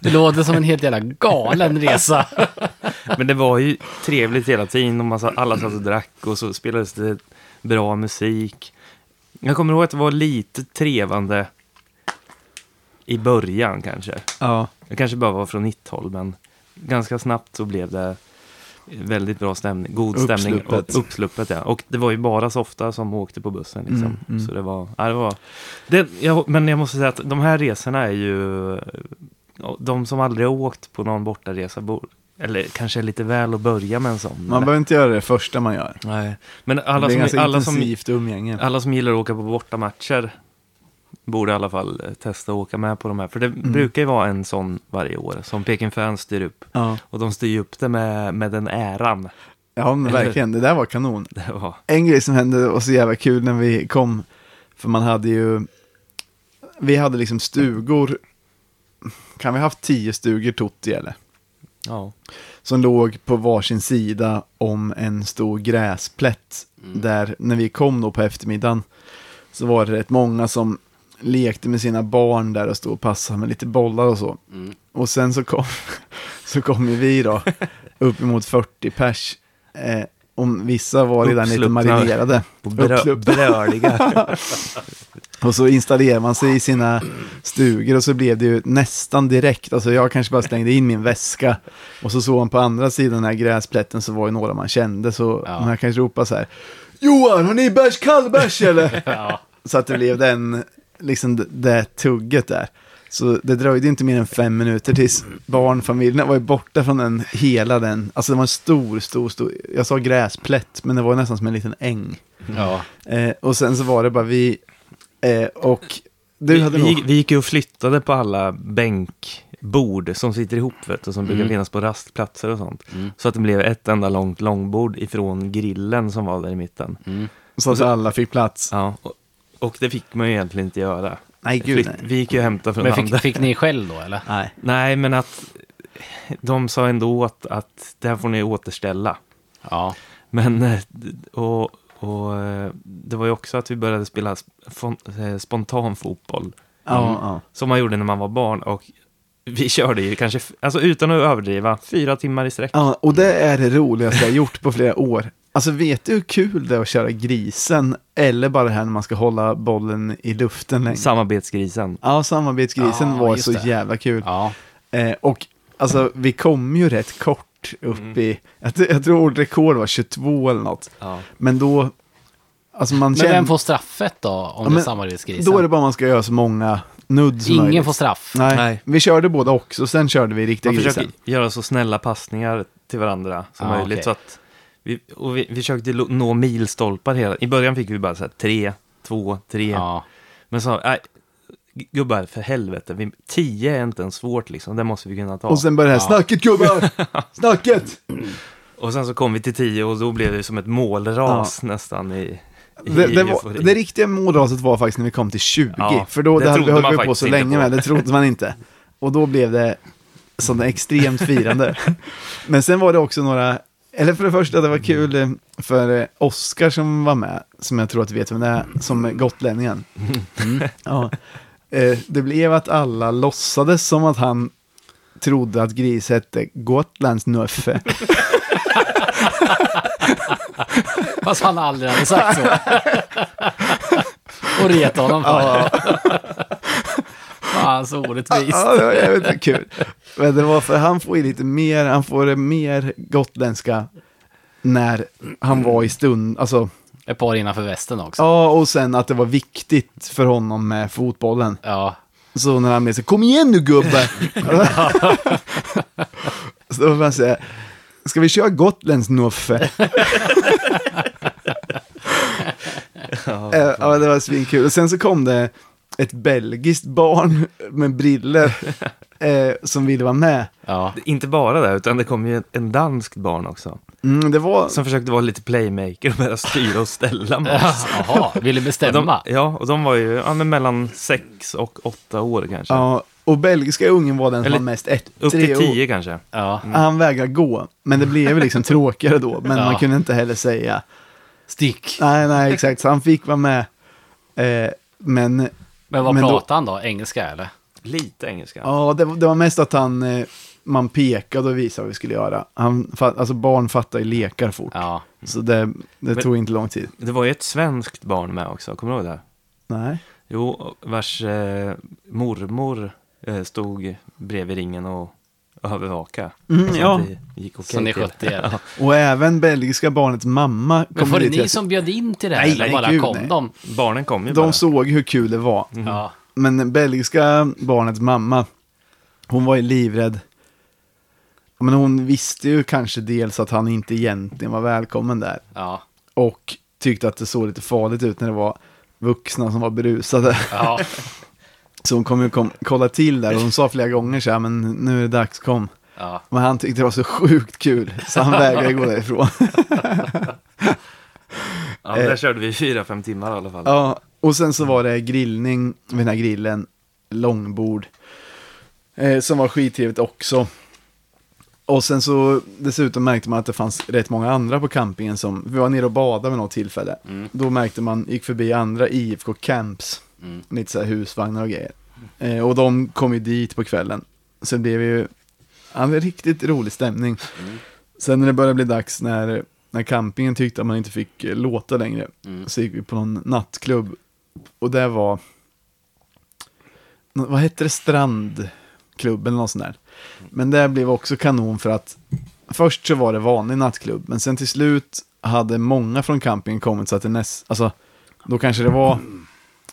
Det låter som en helt jävla galen resa. [laughs] Men det var ju trevligt hela tiden och man satt, alla satt och drack och så spelades det bra musik. Jag kommer ihåg att det var lite trevande i början kanske. Ja. Det kanske bara var från mitt håll, men ganska snabbt så blev det väldigt bra stämning, god stämning. Uppsluppet. Och, uppsluppet ja. Och det var ju bara softa som åkte på bussen liksom. Mm, mm. Så det var, ja, det var det, jag, men jag måste säga att de här resorna är ju, de som aldrig har åkt på någon bortaresa, bor, eller kanske lite väl att börja med en sån. Man eller? behöver inte göra det första man gör. Nej, men alla som, alla, som, alla som gillar att åka på bortamatcher borde i alla fall eh, testa att åka med på de här. För det Mm. brukar ju vara en sån varje år som Peking Fans styr upp. Ja. Och de styr upp det med, med den äran. ja, men verkligen. Det där var kanon. Det var, En grej som hände och så jävla kul när vi kom. För man hade ju, vi hade liksom stugor. Kan vi ha haft tio stugor Totti eller? ja. Som låg på varsin sida om en stor gräsplätt. Där när vi kom då på eftermiddagen. Så var det rätt många som lekte med sina barn där och stod och passade med lite bollar och så. Mm. Och sen så kom, [laughs] så kom ju vi då, uppemot 40 pers. Eh, om vissa var redan lite marinerade. Brö, bröliga. [laughs] Och så installerar man sig i sina stugor och så blev det ju nästan direkt. Alltså jag kanske bara slängde in min väska. Och så såg man på andra sidan den här gräsplätten så var det några man kände. Så Ja. man kanske ropade så här. Johan, har ni bärs, kallbärs eller? [laughs] Ja. Så att det blev den, liksom det, det tugget där. Så det dröjde inte mer än fem minuter tills barnfamiljerna var ju borta från den, hela den. Alltså det var en stor, stor, stor, jag sa gräsplätt, men det var nästan som en liten äng. Ja. Eh, och sen så var det bara vi, eh, och du Vi, hade vi, nog... gick- vi gick ju och flyttade på alla bänkbord som sitter ihop vet, och som brukar Mm. finnas på rastplatser och sånt. Mm. Så att det blev ett enda långt långbord ifrån grillen som var där i mitten. Mm. Så att alla fick plats. Ja, och, och det fick man ju egentligen inte göra. Nej, gud Flytt, nej. vi gick ju och hämtade från Men fick, fick ni skäll då eller? Nej. Nej, men att de sa ändå att, att det här får ni återställa. Ja. Men, eh, och, och eh, det var ju också att vi började spela eh, spontan fotboll. Ja, Mm. ja. Som man gjorde när man var barn. Och vi körde ju kanske, alltså utan att överdriva, fyra timmar i sträck. Ja, och det är det roligaste jag gjort på flera år. Alltså vet du hur kul det är att köra grisen? Eller bara det här när man ska hålla bollen i luften länge. Samarbetsgrisen. Ja, samarbetsgrisen Ja, var så det. jävla kul. Ja. Eh, och alltså vi kom ju rätt kort upp Mm. i, jag, jag tror vårt rekord var 22 eller något. Ja. Men då, alltså man Men känner, vem får straffet då om Ja, det är men samarbetsgrisen? då är det bara man ska göra så många nudd som Ingen möjligt. får straff. Nej. Nej. vi körde båda också, sen körde vi riktiga Man grisen. försöker göra så snälla passningar till varandra som Ja, möjligt. okej. Så att vi, och vi, vi försökte nå milstolpar hela I början fick vi bara så här tre, två, tre. Ja. Men så, nej, gubbar, för helvete. Vi, tio är inte ens svårt liksom. Det måste vi kunna ta. Och sen började det här, Ja. snacket gubbar! [laughs] snacket! Och sen så kom vi till tio och då blev det som ett målras nästan i, Det, det, var, det riktiga målraset var faktiskt när vi kom till 20. Ja, för då det hade vi man hållit på så länge på. med, det trodde man inte. Och då blev det sånt extremt [laughs] firande. Men sen var det också några, eller för det första det var kul eh, för eh, Oskar som var med, som jag tror att du vet vem det är, som är gotlänningen. Mm. Ja. Eh, Det blev att alla låtsades som att han trodde att gris hette Gotlands Nuffe. [laughs] Fast han aldrig hade sagt så. [laughs] Och reta honom för det. Fan så orättvist. Ja, det var jävligt kul. Men det var för han får ju lite mer, han får det mer gotländska när han var i stund, alltså, Ett par innanför västen också. ja, och sen att det var viktigt för honom med fotbollen. Ja. Så när han blev så, kom igen nu gubbe! [laughs] så då får man säga, ska vi köra gotländsk nuffe? [laughs] Ja, det var svinkul. Och sen så kom det ett belgiskt barn med briller [laughs] eh, som ville vara med. Ja. Inte bara det, utan det kom ju en, dansk barn också. Mm, det var... Som försökte vara lite playmaker och börja styra och ställa [laughs] med oss. Jaha, ville Och bestämma. de, ja, och de var ju ja, men mellan sex och åtta år kanske. Ja, och belgiska ungen var den som Eller var mest ett, Upp till år. tio kanske. Ja. Han vägrade gå, men det blev ju liksom tråkigare då. Men Ja. man kunde inte heller säga, Stick. nej, nej, exakt. Så han fick vara med. Eh, men Men vad Men då- pratade han då? Engelska eller? Lite engelska. ja, det, var- det var mest att han, eh, man pekade och visade vad vi skulle göra. Han, alltså barn fattar ju lekar fort. Ja. Så det, det Men- tog inte lång tid. Det var ju ett svenskt barn med också, kommer du ihåg det? Nej. Jo, vars eh, mormor eh, stod bredvid ringen och övervaka. Mm, Så ja. att det gick okej Så ni till. skötte er. Och även belgiska barnets mamma Men var det dit. ni som bjöd in till det här? Nej, eller nej, bara gud, kom nej. de? Barnen kom ju bara. De såg hur kul det var. Ja. Men belgiska barnets mamma, hon var ju livrädd. Men hon visste ju kanske dels att han inte egentligen var välkommen där. Ja. Och tyckte att det såg lite farligt ut när det var vuxna som var berusade. Ja. [laughs] Så hon kom ju kom, kolla till där och hon sa flera gånger så här, men nu är det dags, kom. Ja. Men han tyckte det var så sjukt kul, så han vägrade gå därifrån. [laughs] Ja, där körde vi fyra, fem timmar i alla fall. Ja, och sen så var det grillning vid den här grillen, långbord, eh, som var skittrevligt också. Och sen så dessutom märkte man att det fanns rätt många andra på campingen som, vi var nere och badade vid något tillfälle. Mm. Då märkte man, gick förbi andra IFK camps, Mm. lite så här husvagnar och grejer. Eh, och de kom ju dit på kvällen. Så det blev ju ja, en riktigt rolig stämning. Mm. Sen när det började bli dags när, när campingen tyckte att man inte fick eh, låta längre, Mm. så gick vi på någon nattklubb. Och det var, vad hette det, strandklubb eller något sånt där. Men det blev också kanon för att först så var det vanlig nattklubb, men sen till slut hade många från campingen kommit så att det näst, alltså då kanske det var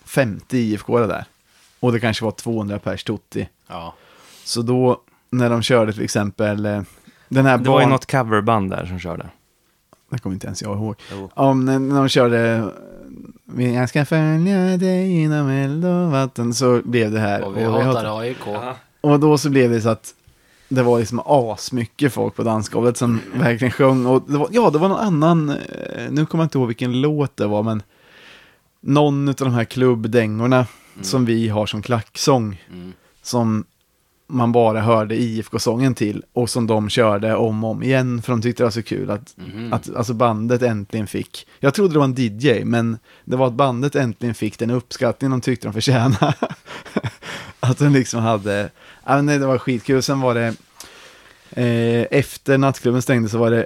50 IFK där. Och det kanske var 200 pers Tutti. Ja. Så då, när de körde till exempel eh, den här Det var ju barn- något coverband där som körde. Det kommer inte ens jag ihåg. Jo. Ja, när, när de körde Jag ska följa dig inom eld och vatten så blev det här. Och vi Och, vi hatar hatar- AIK. och då så blev det så att det var liksom asmycket folk på dansgolvet som verkligen sjöng. Och det var, ja, det var någon annan, eh, nu kommer jag inte ihåg vilken låt det var, men någon av de här klubbdängorna som vi har som klacksång, Mm. som man bara hörde IFK-sången till och som de körde om och om igen för de tyckte det var så kul att, Mhm. att alltså bandet äntligen fick, jag trodde det var en DJ men det var att bandet äntligen fick den uppskattning de tyckte de förtjänade. [laughs] att de liksom hade, ja nej, det var skitkul, sen var det eh, efter nattklubben stängde så var det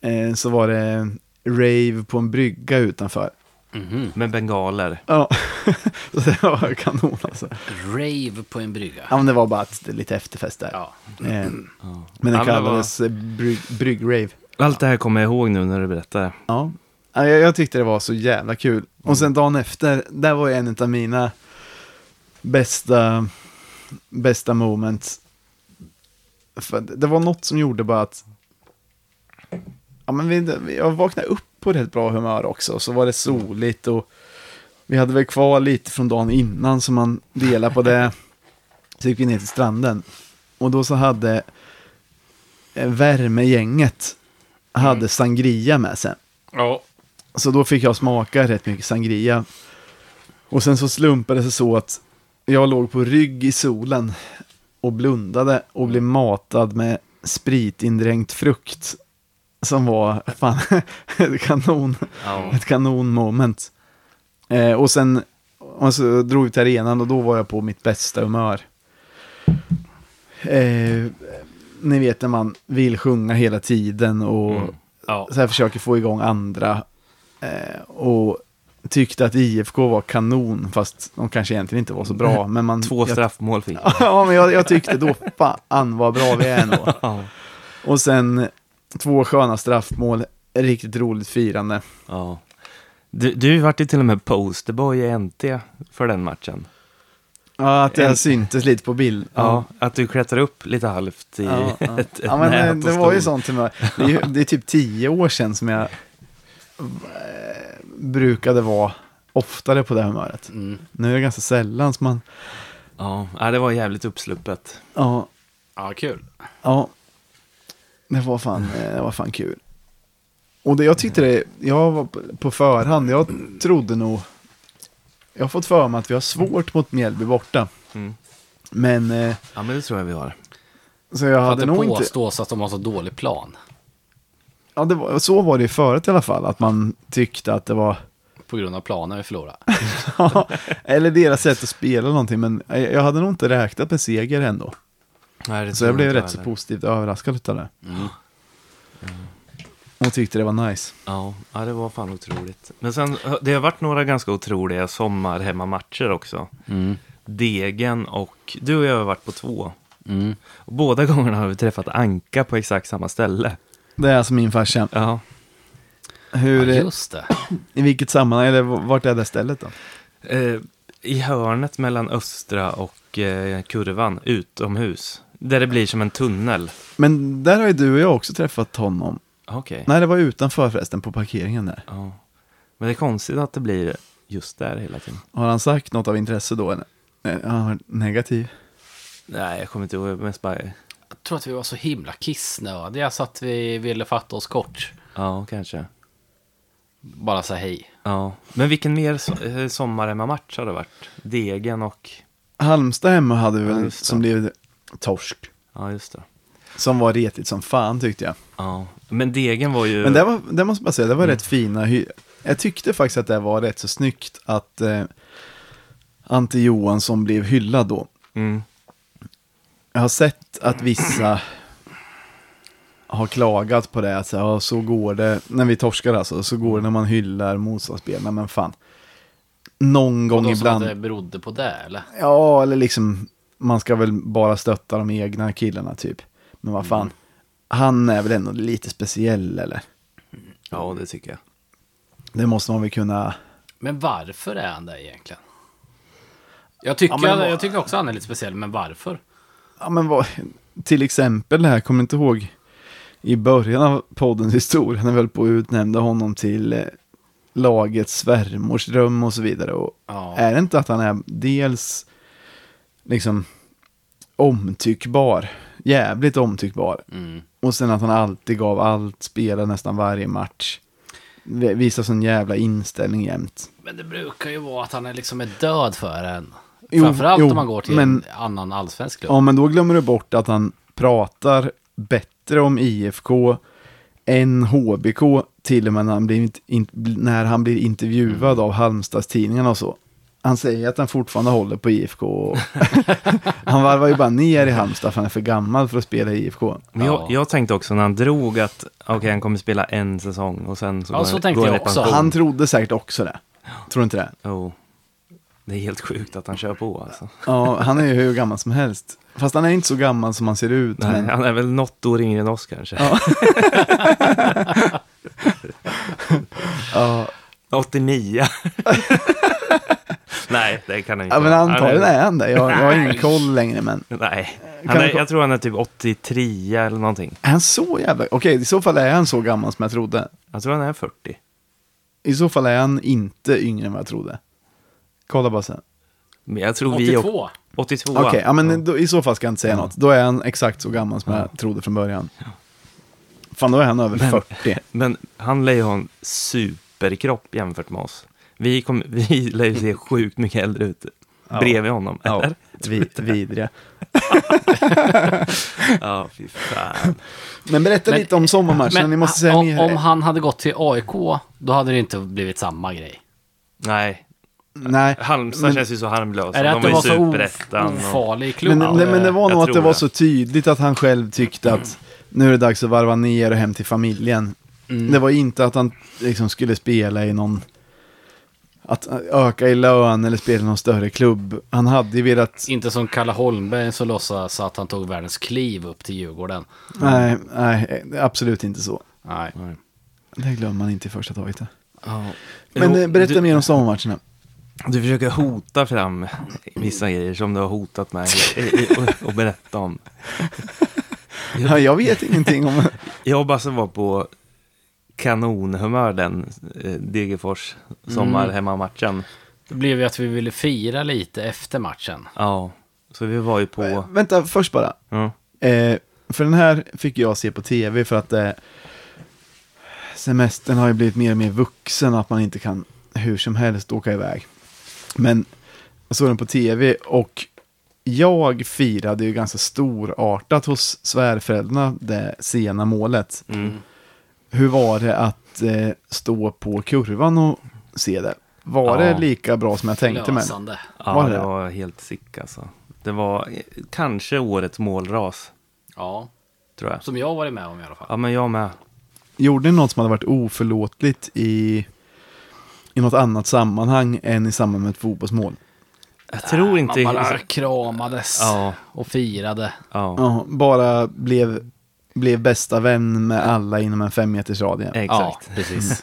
eh, så var det rave på en brygga utanför. Mhm. Med bengaler. Ja, [laughs] så det var kanon alltså. Rave på en brygga. Ja, men det var bara är lite efterfest där. Ja. Eh, Ja. men det kallades var... brygg, bryggrave. Allt det här kommer jag ihåg nu när du berättar. Ja, Ja, jag, jag tyckte det var så jävla kul. Och sen dagen efter, där var ju en av mina bästa, bästa moments. För det det var något som gjorde bara att ja, men vi, jag vaknade upp på helt bra humör också. Så var det soligt och vi hade väl kvar lite från dagen innan så man delade på det. [laughs] Så gick vi ner till stranden. Och då så hade eh, värmegänget hade sangria med sig. Ja. Så då fick jag smaka rätt mycket sangria. Och sen så slumpade det sig så att jag låg på rygg i solen och blundade och blev matad med spritindränkt frukt. Som var fan [laughs] ett kanon, Ja. ett kanon moment. Eh, och sen och så drog vi till arenan och då var jag på mitt bästa humör. Eh, ni vet när man vill sjunga hela tiden och Mm. Ja. så här försöker få igång andra. Eh, och tyckte att IFK var kanon, fast de kanske egentligen inte var så bra. [laughs] Men man, Två jag, straffmål fick [laughs] Ja, men jag, jag tyckte då, fan vad bra vi är. Ja. Och sen två sköna straffmål, riktigt roligt firande. ja. Du, du vart ju till och med posterboy i NT för den matchen. Ja, att det En- syntes lite på bild. Ja, att du klättrar upp lite halvt i Ja, ja. [laughs] ett, ett ja men nät det, och det var ju sånt humör. Det är, det är typ tio år sedan som jag eh, brukade vara oftare på det humöret. Mm. Nu är det ganska sällan som man, Ja, ja, det var jävligt uppsluppet. ja, ja, kul. Ja, det var fan, eh, det var fan kul. Och det jag tyckte det, jag var på- förhand, jag trodde nog, jag har fått för mig att vi har svårt mot Mjällby borta. Mm. Men, eh, Ja, men det tror jag vi har. så jag För att hade det nog inte, påstås att de har så dålig plan. ja det var, så var det ju förut i alla fall, att man tyckte att det var, På grund av planen vi förlorade. [laughs] eller deras sätt att spela någonting, men jag jag hade nog inte räknat med seger ändå. Nej, det Så jag blev rätt så positivt överraskad av det. Mm. Och tyckte det var nice. Ja, ja, det var fan otroligt. Men sen, det har varit några ganska otroliga sommarhemmamatcher också. Mm. Degen och, du och jag har varit på två. Mm. Och båda gångerna har vi träffat Anka på exakt samma ställe. Det är alltså min farsa. Ja, Hur, Ja, just det. [clears throat] I vilket sammanhang, eller vart är det stället då? eh, i hörnet mellan Östra och eh, Kurvan, utomhus. Där det blir som en tunnel. Men där har ju du och jag också träffat honom. Okej. Nej, det var utanför förresten, på parkeringen där. Ja. Men det är konstigt att det blir just där hela tiden. Har han sagt något av intresse då? Nej, Han har varit negativ. Nej, jag kommer inte ihåg. Mest bara, Jag tror att vi var så himla kissnödiga så att vi ville fatta oss kort. ja, kanske. Bara säga hej. Ja. Men vilken mer so- eh, sommarhemmamatch har det varit? Degen och... Halmstad hemma hade vi Ja, väl det. som blev torsk. Ja, just det. Som var retigt som fan tyckte jag. Ja. Men Degen var ju... Men det, var, det måste bara säga, det var Mm. rätt fina hy- Jag tyckte faktiskt att det var rätt så snyggt att eh, Ante Johansson blev hyllad då. Mm. Jag har sett att vissa har klagat på det. Så, ja, så går det, när vi torskar alltså, så går det när man hyllar motståndarspelarna. Men fan, någon gång då som ibland. att det berodde på det eller? Ja, eller liksom, man ska väl bara stötta de egna killarna typ. Men vad fan, han är väl ändå lite speciell eller? Ja, det tycker jag. Det måste man väl kunna. Men varför är han det egentligen? Jag tycker, Ja, vad- jag tycker också han är lite speciell, men varför? Ja, men vad, till exempel det här, kommer inte ihåg i början av poddens historia när vi höll på att utnämna honom till eh, lagets svärmorsdröm och så vidare. Och Ja. Är det inte att han är dels liksom omtyckbar, jävligt omtyckbar. Mm. Och sen att han alltid gav allt, spelade nästan varje match. Visar sån jävla inställning jämt. Men det brukar ju vara att han är liksom är död för en. Jo, Framförallt jo, om man går till men- en annan allsvensk klubb. Ja, men då glömmer du bort att han pratar bättre om IFK än HBK till och med när han blir, in, när han blir intervjuad av Halmstadstidningarna och så. Han säger att han fortfarande håller på IFK. [laughs] Han varvar ju bara ner i Halmstad för han är för gammal för att spela i IFK. Men jag, Ja. jag tänkte också när han drog att okej, han kommer spela en säsong och sen så Ja, går, så han- tänkte går jag också. pension. Han trodde säkert också det. Tror du inte det? Oh. Det är helt sjukt att han kör på alltså. Ja, han är ju hur gammal som helst. Fast han är inte så gammal som han ser ut. Nej, men... Han är väl något år yngre än oss kanske. Ja. [laughs] ja, 89. [laughs] Nej, det kan han inte ja, men antagligen Han är han det. Jag, jag har ingen koll längre, men Nej, han är, jag tror han är typ 83 eller någonting. är han så jävla... Okej, i så fall är han så gammal som jag trodde. Jag tror han är 40. I så fall är han inte yngre än vad jag trodde. Kolla bara sen. Men jag tror vi... 82. 82. Okej, ja, men då, i så fall ska jag inte säga något. Då är han exakt så gammal som jag trodde från början. Fan, då är han över Men- 40. [laughs] Men han lär ju ha en superkropp jämfört med oss. Vi, kom, [laughs] vi lär ju se sjukt mycket äldre ut Ja. bredvid honom. Ja, Eller? vi, vidriga. [laughs] Ja, fy fan. Men berätta Men- lite om sommarmatchen. Ni måste säga om, mer. om han hade gått till AIK, då hade det inte blivit samma grej. Nej, Nej, Halmstad Men- känns ju så harmlösa. Är det De att det ju var så of, ofarlig klubb? men, nej, men det var nog att tror det var det. så tydligt att han själv tyckte att nu är det dags att varva ner och hem till familjen. Mm. Det var inte att han liksom skulle spela i någon, att öka i lön eller spela i någon större klubb. Han hade ju velat, Inte som Kalle Holmberg som låtsas att han tog världens kliv upp till Djurgården. nej, nej, absolut inte så. Nej. Det glömmer man inte i första taget. Ja. Men Jo, eh, berätta du, mer om sommarmatcherna. Du försöker hota fram vissa grejer som du har hotat mig och, och berätta om. [laughs] Ja, jag vet ingenting om... Jag och Basse var på kanonhumör den eh, Degerfors sommar Mm. hemmamatchen. Det blev ju att vi ville fira lite efter matchen. Ja, så vi var ju på... Eh, Vänta, först bara. Ja, Eh, för den här fick jag se på tv för att eh, semestern har ju blivit mer och mer vuxen att man inte kan hur som helst åka iväg. Men jag såg den på tv och jag firade ju ganska storartat hos svärföräldrarna det sena målet. mm. Hur var det att eh, stå på kurvan och se det? Var Ja. det lika bra som jag tänkte mig? Ja Var det det? var helt sick alltså. Det var eh, kanske årets målras, Ja, tror jag. som jag varit med om i alla fall. Ja, men jag med. Gjorde ni något som hade varit oförlåtligt i, i något annat sammanhang än i samband med ett fotbollsmål? Jag tror inte... Man bara kramades Ja, och firade. ja, Ja, bara blev, blev bästa vän med alla inom en fem meters radie. exakt. Ja, precis.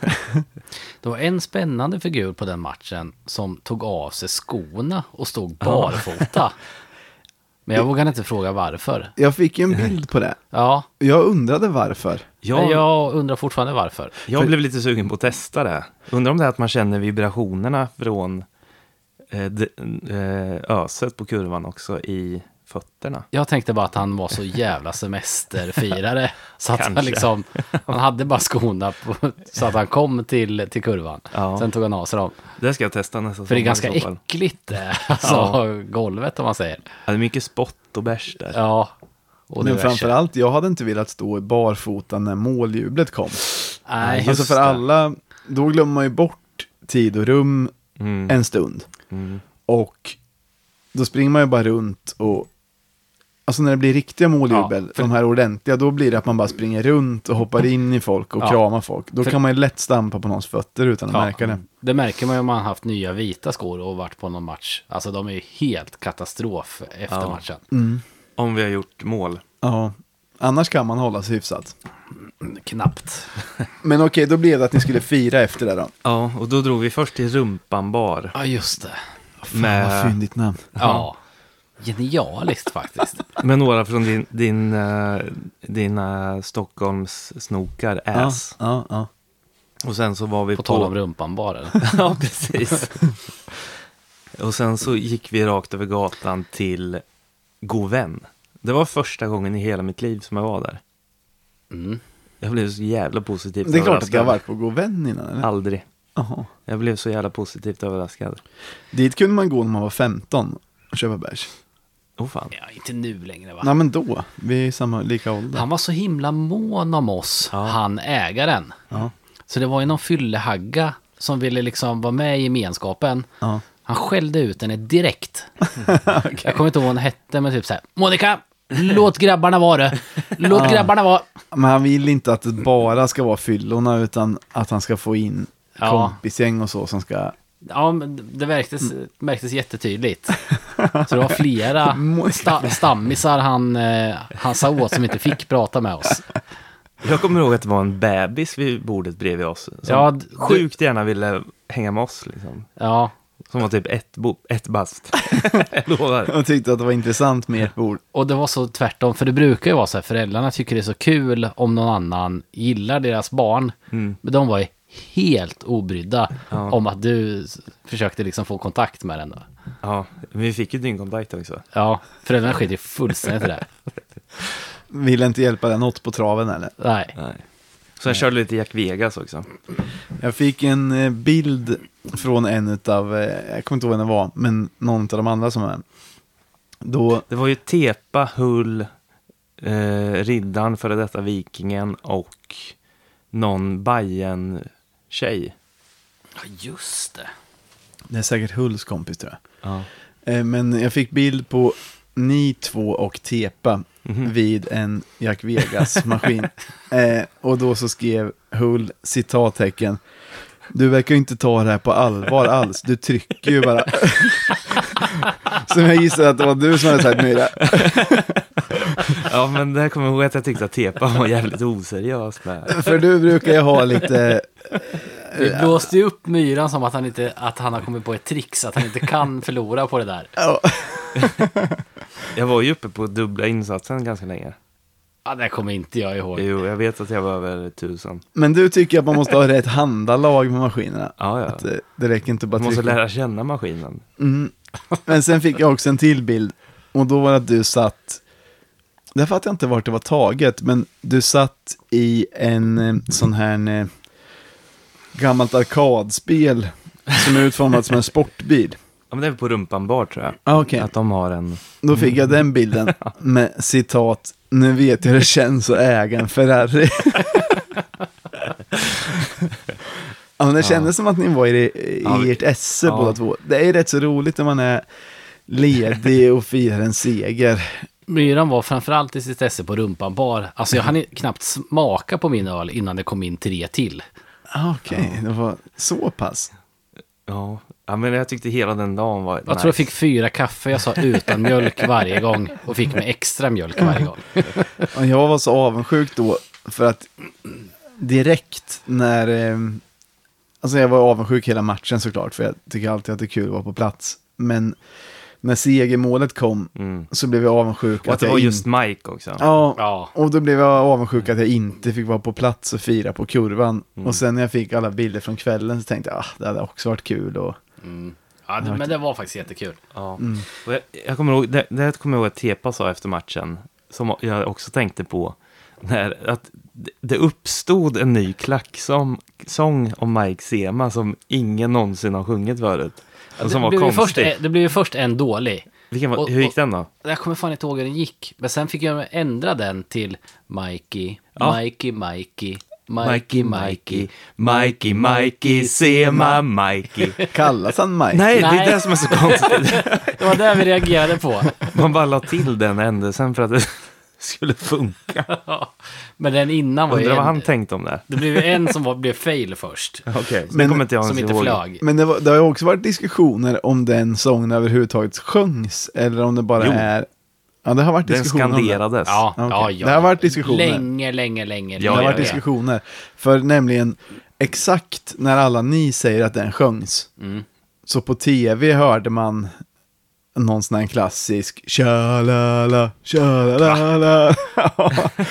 [laughs] det var en spännande figur på den matchen som tog av sig skorna och stod barfota. [laughs] Men jag vågade inte fråga varför. Jag fick ju en bild på det. Ja, Jag undrade varför. Jag, jag undrar fortfarande varför. jag blev lite sugen på att testa det. Undrar om det är att man känner vibrationerna från eh, de, eh, öset på kurvan också i fötterna. Jag tänkte bara att han var så jävla semesterfirare. Så att han liksom, han hade bara skorna på, så att han kom till, till kurvan. Ja. Sen tog han av sig dem. Det ska jag testa nästa För det är ganska äckligt, eh, [laughs] alltså Ja. golvet om man säger. Ja, det är mycket spott och bärs där. Ja. Och Men framförallt, jag hade inte velat stå i barfota när måljublet kom. Nej, just alltså för det. alla, då glömmer man ju bort tid och rum Mm. en stund. Mm. Och då springer man ju bara runt och Alltså när det blir riktiga måljubel, Ja, för- de här ordentliga, då blir det att man bara springer runt och hoppar in i folk och Ja. kramar folk. Då För- kan man ju lätt stampa på någons fötter utan att Ja. märka det. Det märker man ju om man har haft nya vita skor och varit på någon match. Alltså de är ju helt katastrof efter Ja. matchen. Om vi har gjort mål. Ja, annars kan man hålla sig hyfsat. Knappt. Men okej, då blev det att ni skulle fira efter det då. Ja, och då drog vi först till Rumpan bar. Ja, just det. Fan Med- vad fyndigt namn. Ja. Genialiskt faktiskt. [laughs] Med några från din, din, eh, dina Stockholms snokar, Ja, Ass. ja, ja. Och sen så var vi På på... tal om rumpan bara. [laughs] ja, precis. [laughs] och sen så gick vi rakt över gatan till God vän. Det var första gången i hela mitt liv som jag var där. Mm. Jag blev så jävla positivt Det är klart att jag har varit på God vän innan, eller? Aldrig. Jaha. Jag blev så jävla positivt överraskad. Dit kunde man gå när man var 15 och köpa bärs. Oh, fan. Ja, inte nu längre va? Nej men då, vi är samma, lika ålder. Han var så himla mån om oss, Ja. han ägaren. Ja, Så det var ju någon fyllehagga som ville liksom vara med i gemenskapen. ja. Han skällde ut henne direkt. [laughs] Jag kommer inte ihåg vad hon hette, men typ så här. Monica, låt grabbarna vara det. Låt grabbarna vara. Men han vill inte att det bara ska vara fyllorna utan att han ska få in Ja. kompisgäng och så som ska... Ja, men det märktes, märktes jättetydligt. [laughs] Så det var flera sta, stammisar han, eh, han sa åt som inte fick prata med oss. Jag kommer ihåg att det var en bebis vid bordet bredvid oss. Som Ja, sjukt gärna ville hänga med oss. Liksom. Ja, Som var typ ett, ett bast. [laughs] jag lovar. Jag tyckte att det var intressant med ert bord. och det var så tvärtom, för det brukar ju vara så här, föräldrarna tycker det är så kul om någon annan gillar deras barn. Mm. Men de var ju helt obrydda Ja. om att du försökte liksom få kontakt med den. Då. Ja, vi fick ju dynkontakt också. Ja, föräldrarna skiter ju fullständigt i det. [laughs] Ville inte hjälpa den något på traven eller? Nej. Nej. Så jag körde lite Jack Vegas också. Jag fick en eh, bild från en av, jag kommer inte ihåg vem det var, men någon av de andra som är. Då, Det var ju Tepa, Hull, eh, Riddaren, före detta Vikingen och någon bajen tjej Ja, just det. det är säkert Hulls kompis tror jag. Ja. Eh, Men jag fick bild på ni två och Tepa Mhm. vid en Jack Vegas-maskin. [laughs] eh, och då så skrev Hull citattecken. Du verkar ju inte ta det här på allvar alls. Du trycker ju bara. [laughs] [laughs] Som jag gissar att det var du som hade sagt Myra. [laughs] ja, men där kommer jag ihåg att jag tyckte att Tepa var jävligt oseriös med. För du brukar ju ha lite... Vi blåste ju upp myran som att han, inte, att han har kommit på ett trix, att han inte kan förlora på det där. Ja, [laughs] Jag var ju uppe på dubbla insatsen ganska länge. Ja, det kommer inte jag ihåg. Jo, jag vet att jag var över tusen. Men du tycker att man måste ha rätt handalag med maskinerna. Ja, ja. Att eh, det räcker inte bara Man måste trycka. lära känna maskinen. Mm. Men sen fick jag också en till bild. Och då var det att du satt, där fattar jag inte vart det var taget, men du satt i en eh, sån här eh, gammalt arkadspel som är utformat som en sportbil. Ja, men det är på Rumpan bar tror jag. Ah, Okej, Att de har en... då fick jag den bilden [laughs] med citat, nu vet jag hur det känns att äga en Ferrari. [laughs] ja, men det kändes som att ni var i, i Ja, ert esse ja. båda två. Det är rätt så roligt när man är ledig och firar en seger. Myran var framförallt i sitt esse på rumpan bar. Alltså jag hann knappt smaka på min öl innan det kom in tre till. Ah, Okej, det var så pass. Ja. ja, men jag tyckte hela den dagen var Jag tror jag fick fyra kaffe, jag sa utan [laughs] mjölk varje gång. Och fick med extra mjölk varje gång. [laughs] Jag var så avundsjuk då för att direkt när... Eh, alltså jag var avundsjuk hela matchen såklart för jag tycker alltid att det är kul att vara på plats. Men när segermålet kom Mm. så blev jag avundsjuk. Och att det var in- just Mike också. Ja, Ja. och då blev jag avundsjuk att jag inte fick vara på plats och fira på kurvan. Mm. Och sen när jag fick alla bilder från kvällen så tänkte jag ah, det hade också varit kul. Och... Mm. Ja, det, men det var faktiskt jättekul. Ja. Och jag, jag kommer ihåg, det, det kommer jag ihåg att Tepa sa efter matchen, som jag också tänkte på, när, att det- uppstod en ny klacksång sång om Mike Sema som ingen någonsin har sjungit förut. Det, som var blev ju först, konstig. det blev ju först en dålig. Vilken var, och- hur gick den då? Jag kommer fan inte ihåg hur den gick. Men sen fick jag ändra den till Mikey, Ja. Mikey, Mikey, Mikey, Mikey, Mikey, Mikey, Sema, Mikey. Kallas han Mike? Nej, det Nej. är det som är så konstigt. Det var det vi reagerade på. Man bara la till den ändelsen för att skulle funka. [laughs] Men den innan var ju Undrar vad en, han tänkte om det. Det blev en som var, blev fail först. [laughs] Okej, så Men- det kommer inte jag Som ens inte ihåg. flög. Men det, var, det har ju också varit diskussioner om den sången överhuvudtaget sjöngs. Eller om det bara Jo. är... Ja, det har varit Den diskussioner om det. skanderades. Ja, Okej. ja, ja. Det har varit diskussioner. Länge, länge, länge. Det har Ja, varit ja, diskussioner. För nämligen exakt när alla ni säger att den sjöngs Mm. Så på tv hörde man någon sån här klassisk tja-la-la, tja-la-la-la.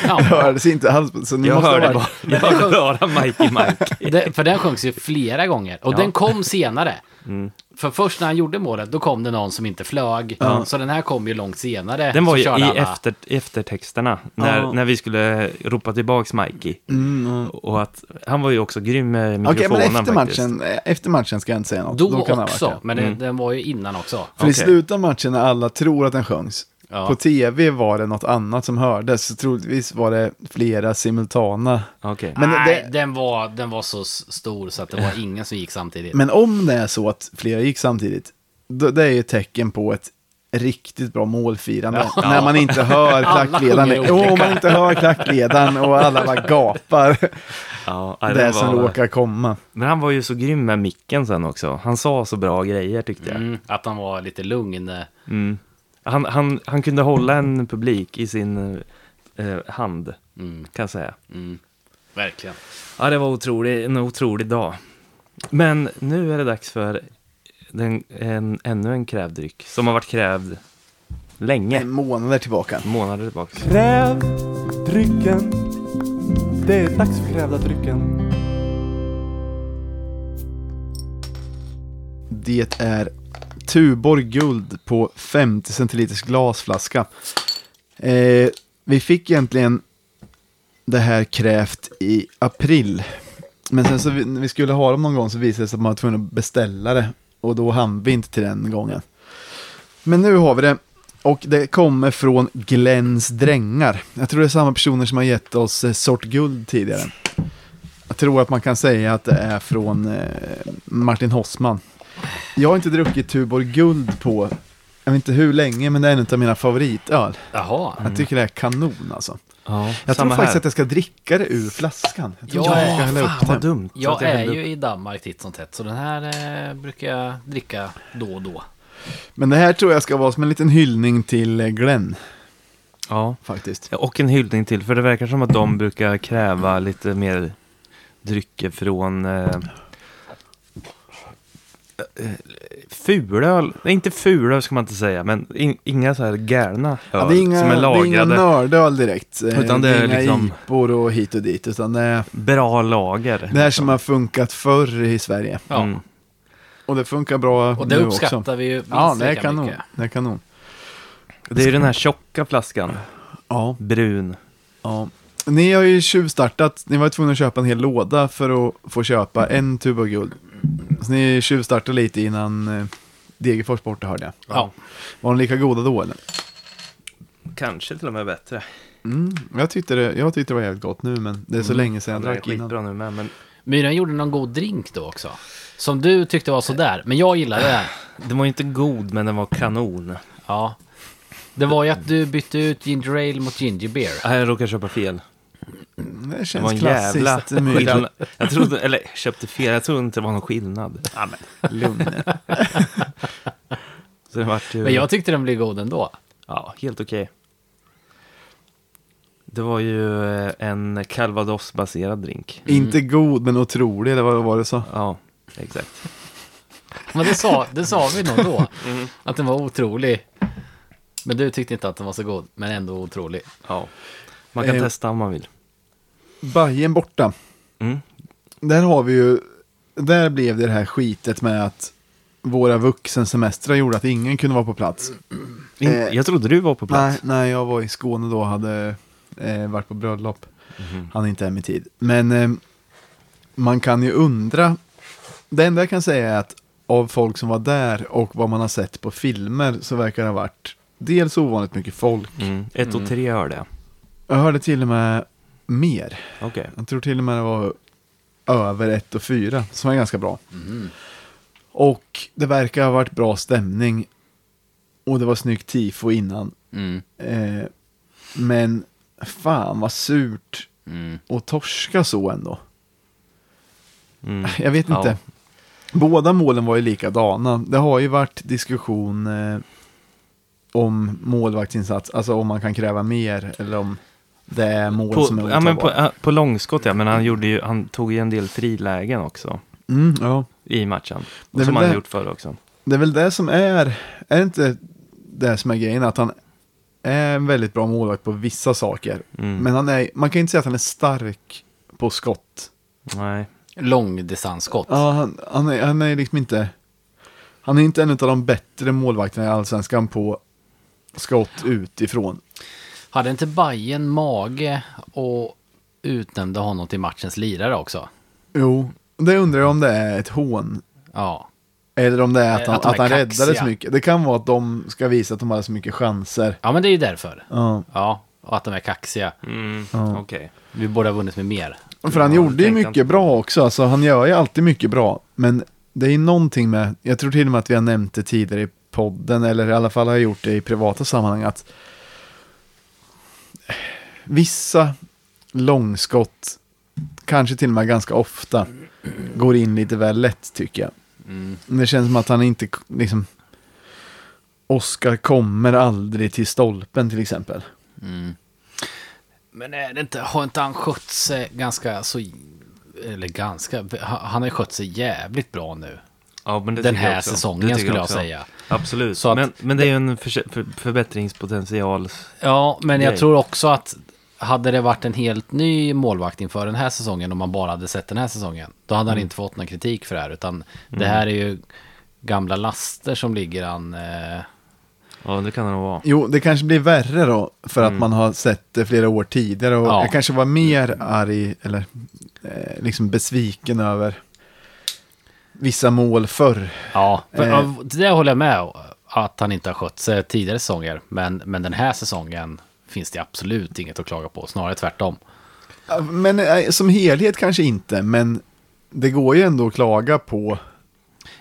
Det hördes inte alls. Så ni Jag hörde, bara, jag hörde bara Mikey Mike. Det, för den sjöngs ju flera gånger. Och Ja. den kom senare. Mm. För först när han gjorde målet, då kom det någon som inte flög. Så den här kom ju långt senare. Den var ju i alla. efter, eftertexterna, när, Ja. när vi skulle ropa tillbaks Mikey. Mm, ja. Och att han var ju också grym med mikrofonen men efter faktiskt. matchen, efter matchen ska jag inte säga något. Då, varit också, men Mm. den var ju innan också. För i Okej. slutet av matchen när alla tror att den sjöngs, Ja. på tv var det något annat som hördes. Så troligtvis var det flera simultana. Okej. Men Nej, det- den, var, den var så stor så att det var ingen som gick samtidigt. Men om det är så att flera gick samtidigt, då, det är ju tecken på ett riktigt bra målfirande. När man inte hör [laughs] klackledaren. Jo, olika. man inte hör klackledaren och alla bara gapar. Ja, det den som var- råkar komma. Men han var ju så grym med micken sen också. Han sa så bra grejer tyckte jag. Mm, att han var lite lugn. Mm. Han, han, han kunde hålla en publik i sin eh, hand, Mm, kan jag säga. mm, verkligen. Ja, det var otrolig, en otrolig dag. Men nu är det dags för den, en, ännu en krävdryck som har varit krävd länge. En månad tillbaka. Månader tillbaka. Kräv drycken. Det är dags för krävda drycken. Det är Tuborg Guld på 50 centiliters glasflaska. Eh, vi fick egentligen det här krävt i april. Men sen så vi, när vi skulle ha dem någon gång så visade det sig att man var tvungen att beställa det. Och då hann vi inte till den gången. Men nu har vi det. Och det kommer från Glens Drängar. Jag tror det är samma personer som har gett oss eh, Sort Guld tidigare. Jag tror att man kan säga att det är från eh, Martin Hossman. Jag har inte druckit Tuborg Guld på, jag vet inte hur länge, men det är en av mina favoritöl. Jaha. Jag tycker det är kanon alltså. Ja, Jag tror faktiskt här. att jag ska dricka det ur flaskan. Jag tror Ja, jag ska hälla upp vad dumt. Jag att är ju upp- i Danmark titt som tätt, så den här eh, brukar jag dricka då och då. Men det här tror jag ska vara som en liten hyllning till eh, Glenn, Ja. faktiskt. Ja, Och en hyllning till, för det verkar som att de brukar kräva lite mer drycker från eh, fulöl. Nej, inte fulöl ska man inte säga, men in, inga så här galna öl Ja, det är inga, som är det är inga lagrade. nördöl direkt. Eh, Utan det är inga liksom- IPor och hit och dit, utan det är Bra lager. det här som har funkat förr i Sverige. Ja. Mm. Och det funkar bra Och det nu uppskattar också. vi ju minst Ja, det är kanon. mycket. Det är kanon. Det är ju den här tjocka flaskan, Ja. brun. Ja. Ni har ju tjuvstartat, ni var tvungna att köpa en hel låda för att få köpa en tuba guld. Så ni tjuvstartade lite innan eh, Degerfors borta hörde jag. Ja. Var de lika goda då eller? Kanske till och med bättre. Mm, jag, tyckte det, jag tyckte det var jävligt gott nu men det är så länge sedan jag drack innan. nu med, men Myran gjorde någon god drink då också. Som du tyckte var sådär, men jag gillade den. [sighs] den var ju inte god, men den var kanon. Ja. Det var ju att du bytte ut ginger ale mot ginger beer. Jag råkade köpa fel. Det Det var känns en jävla klassiskt. [laughs] Skillnad. Jag trodde, eller jag köpte fel, jag trodde inte det var någon skillnad. Lugn. [laughs] Så det vart ju, Men jag tyckte den blev god ändå. ja, helt okej. Det var ju eh, en calvados-baserad drink. Inte god men otrolig, eller vad var det så? Ja, exakt. Men det sa, det sa vi nog då. [laughs] Att den var otrolig. Men du tyckte inte att den var så god, men ändå otrolig. Ja. Man kan Eh. testa om man vill. Bajen borta. Mm. Där har vi ju, där blev det det här skitet med att våra vuxensemestrar gjorde att ingen kunde vara på plats. In, Eh, jag trodde du var på Nej, plats. nej, jag var i Skåne då och hade eh, varit på bröllop. Mhm. Han är inte hem i tid. Men eh, man kan ju undra. Det enda jag kan säga är att av folk som var där och vad man har sett på filmer så verkar det ha varit dels ovanligt mycket folk. Mm. Ett och tre hörde jag. Jag hörde till och med mer. Okej. Jag tror till och med det var över ett och fyra som var ganska bra. Och det verkar ha varit bra stämning. Och det var snyggt tifo innan. Mm. Eh, men fan vad surt Mm. att torska så ändå. Mm. Jag vet Ja. inte. Båda målen var ju likadana. Det har ju varit diskussion eh, om målvaktsinsats, alltså om man kan kräva mer eller om det är mål som är På, ja, men på, otagbara. på långskott ja, men han, gjorde ju, han tog ju en del frilägen också. Mm, ja. i matchen. Och som han har det. gjort förr också. Det är väl det som är, är det inte det som är grejen, att han är en väldigt bra målvakt på vissa saker. Mm. Men han är, man kan inte säga att han är stark på skott. Nej. Långdistansskott. Ja, han, han, är, han är liksom inte, han är inte en av de bättre målvakterna i allsvenskan på skott utifrån. Hade inte Bayern mage och utnämnde honom till matchens lirare också? Jo, det undrar jag om det är ett hån. Ja. Eller om det är att Eh, han, att att är han räddade så mycket. Det kan vara att de ska visa att de hade så mycket chanser. Ja, men det är ju därför. Ja, Ja, och att de är kaxiga. Mm. Ja. Okej. Vi borde ha vunnit med mer. För han Ja, gjorde ju mycket inte. bra också. Alltså, han gör ju alltid mycket bra. Men det är ju någonting med, jag tror till och med att vi har nämnt det tidigare i podden, eller i alla fall har jag gjort det i privata sammanhang, att vissa långskott, kanske till och med ganska ofta, går in lite väl lätt tycker jag. Mm. Det känns som att han inte, liksom, Oscar kommer aldrig till stolpen till exempel. Mm. Men är det inte, har inte han skött sig ganska så... Eller ganska... Han han har ju skött sig jävligt bra nu. Ja, men det Den jag här säsongen tycker skulle jag också. säga. Absolut. Så att- men, men det är ju en för, för, förbättringspotential. Ja, men jag Grej. tror också att hade det varit en helt ny målvakt inför den här säsongen, om man bara hade sett den här säsongen, då hade han Mm. inte fått någon kritik för det här, utan det här är ju gamla laster som ligger han... Eh, Ja, det kan det nog vara. Jo, det kanske blir värre då, för att man har sett det flera år tidigare. Och Ja. jag kanske var mer arg, eller eh, liksom besviken över vissa mål förr. ja, för, Eh. det håller jag med att han inte har skött sig tidigare säsonger, men, men den här säsongen finns det absolut inget att klaga på, snarare tvärtom. Men eh, som helhet kanske inte, men det går ju ändå att klaga på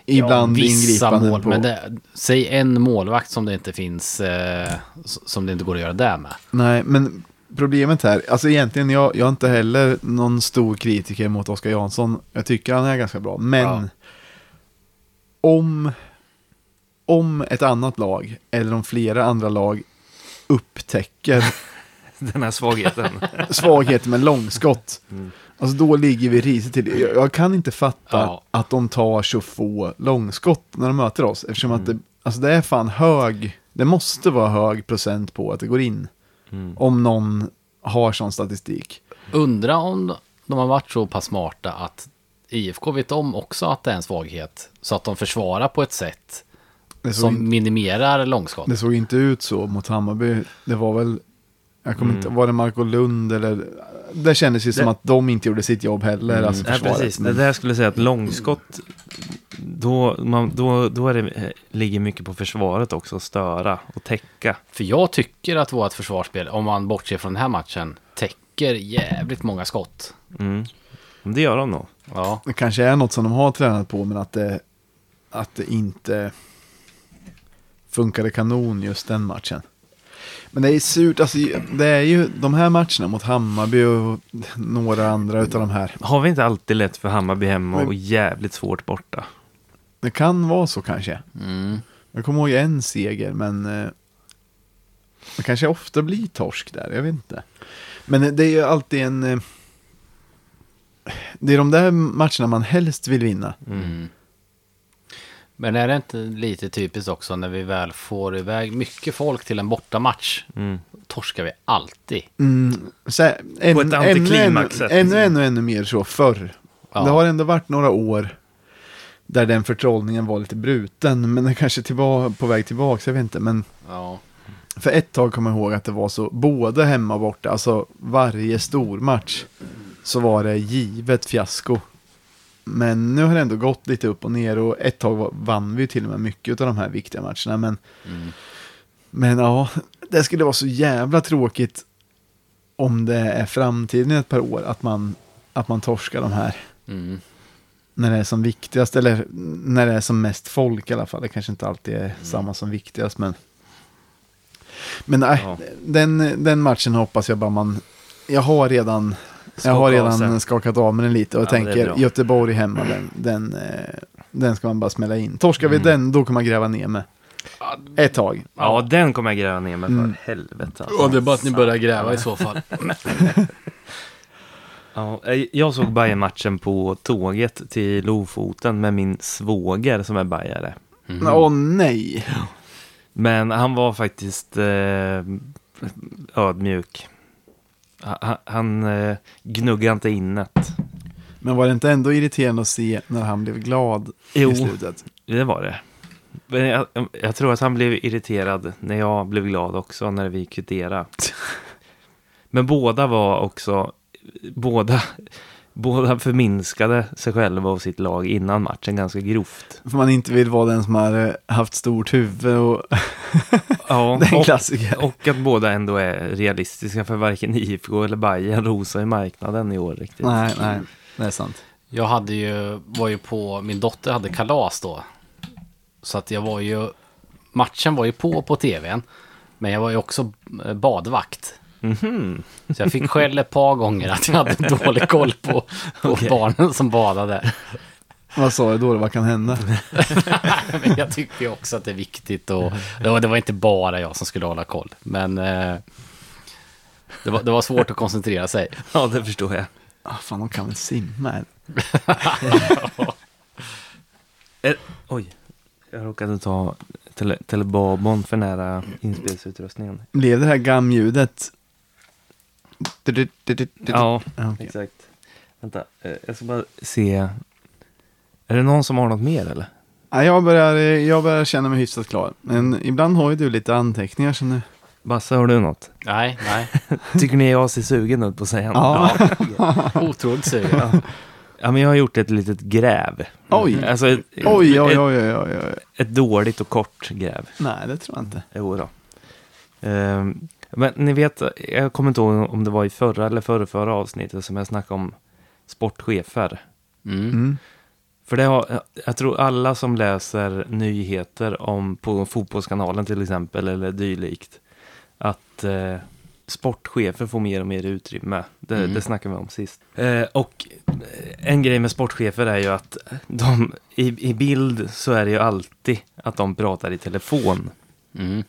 ibland ja, vissa mål, på. men det, säg en målvakt som det inte finns, eh, som det inte går att göra där med. Nej, men problemet här, alltså egentligen, jag, jag är inte heller någon stor kritiker mot Oskar Jansson. Jag tycker han är ganska bra, men Ja. om, om ett annat lag, eller om flera andra lag, upptäcker [laughs] Den här svagheten. [laughs] svagheten med långskott, Mm. alltså då ligger vi risigt till. Jag, jag kan inte fatta Ja. att de tar så få långskott när de möter oss, eftersom att det, alltså det är fan hög, det måste vara hög procent på att det går in, Mm. om någon har sån statistik. Undra om de har varit så pass smarta att IFK vet om också att det är en svaghet. Så att de försvarar på ett sätt som in, minimerar långskott. det såg inte ut så mot Hammarby. Det var väl, jag kommer Mm. inte, var det Marco Lund eller, det kändes ju som att de inte gjorde sitt jobb heller, Mm. alltså Nej, försvaret. precis. Det Men- där skulle jag säga att långskott, då, man, då, då är det, eh, ligger mycket på försvaret också, att störa och täcka. För jag tycker att vårt försvarsspel, om man bortser från den här matchen, täcker jävligt många skott. Mm. Men Det gör de nog. Ja, Det kanske är något som de har tränat på, men att det, att det inte funkade kanon just den matchen. Men det är surt, alltså det är ju de här matcherna mot Hammarby och några andra utav de här. Har vi inte alltid lätt för Hammarby hemma Men- och jävligt svårt borta? Det kan vara så kanske. mm. Jag kommer ihåg en seger, men eh, det kanske ofta blir torsk där, jag vet inte. Men det är ju alltid en... Eh, det är de där matcherna man helst vill vinna. Mm. Men är det inte lite typiskt också när vi väl får iväg mycket folk till en bortamatch, Mm. torskar vi alltid. Mm, så här, en, På ett ännu, ännu, ännu, ännu, ännu mer så förr. Ja. Det har ändå varit några år där den förtrollningen var lite bruten, men den kanske tillbaka, på väg tillbaka, jag vet inte. Men Ja. för ett tag kommer jag ihåg att det var så, både hemma och borta, alltså varje stor match så var det givet fiasko. Men nu har det ändå gått lite upp och ner och ett tag vann vi till och med mycket av de här viktiga matcherna. Men, Mm. men ja, det skulle vara så jävla tråkigt om det är framtiden i ett par år att man, att man torskar de här Mm. när det är som viktigast, eller när det är som mest folk i alla fall. Det kanske inte alltid är samma som viktigast, men... Men nej, Ja. den, den matchen hoppas jag bara man... Jag har redan, jag har redan sig. skakat av mig den lite och Ja, tänker. Göteborg hemma, den, den, eh, den ska man bara smälla in. Torskar vi Mm. den, då kommer man gräva ner mig. Ett tag. Ja, den kommer jag gräva ner mig för Mm. helvete. Alltså. Och det är bara att ni börjar gräva i så fall. [laughs] Ja, eh, jag såg Bayern-matchen på tåget till Lofoten med min svåger som är bajare. Mhm. Åh nej. Men han var faktiskt eh, ödmjuk. Han, han eh, gnuggade inte innet. Men var det inte ändå irriterande att se när han blev glad Jo. i slutet? Det var det. Men jag, jag tror att han blev irriterad när jag blev glad också när vi kvitterade. [laughs] Men båda var också, båda, båda förminskade sig själva och sitt lag innan matchen ganska grovt. För man inte vill vara den som har eh, haft stort huvud och Ja, det är en och, klassiker. och att båda ändå är realistiska för varken IFK eller Bayern rosar i marknaden i år riktigt. Nej, nej, det är sant. Jag hade ju, var ju på, min dotter hade kalas då. Så att jag var ju, matchen var ju på på tvn. Men jag var ju också eh, badvakt. Mhm. Så jag fick skäll ett par gånger att jag hade [laughs] dålig koll på, på Okej. barnen som badade. Vad sa du då? Vad kan hända? [laughs] Men jag tycker också att det är viktigt och det var, det var inte bara jag som skulle hålla koll. Men eh, det, var, det var svårt att koncentrera sig. [laughs] Ja, det förstår jag. Ah, fan, de kan väl simma? Eh, oj, jag råkade ta tele, telebabon för nära inspelningsutrustningen. Blev det här gamljudet? Ja, Ja, okej. exakt. Vänta, eh, jag ska bara se. Är det någon som har något mer eller? Ja, jag, börjar, jag börjar känna mig hyfsat klar. Men ibland har ju du lite anteckningar som du... Basse, har du något? Nej, nej. [laughs] Tycker ni jag ser sugen ut på att säga Ja. något? [laughs] Otroligt sugen. Ja, men jag har gjort ett litet gräv. Oj. Alltså ett, Oj, oj, ett, oj, oj, oj, oj. ett dåligt och kort gräv. Nej, det tror jag inte. Jo då. Ehm, men ni vet, jag kommer inte ihåg om det var i förra eller förra, förra avsnittet som jag snackade om sportchefer. Mm. Mm. För det har, jag tror alla som läser nyheter om på fotbollskanalen till exempel eller dylikt. Att eh, sportchefer får mer och mer utrymme. Det, Mm. det snackade vi om sist. Eh, och en grej med sportchefer är ju att de, i, i bild så är det ju alltid att de pratar i telefon. Mm.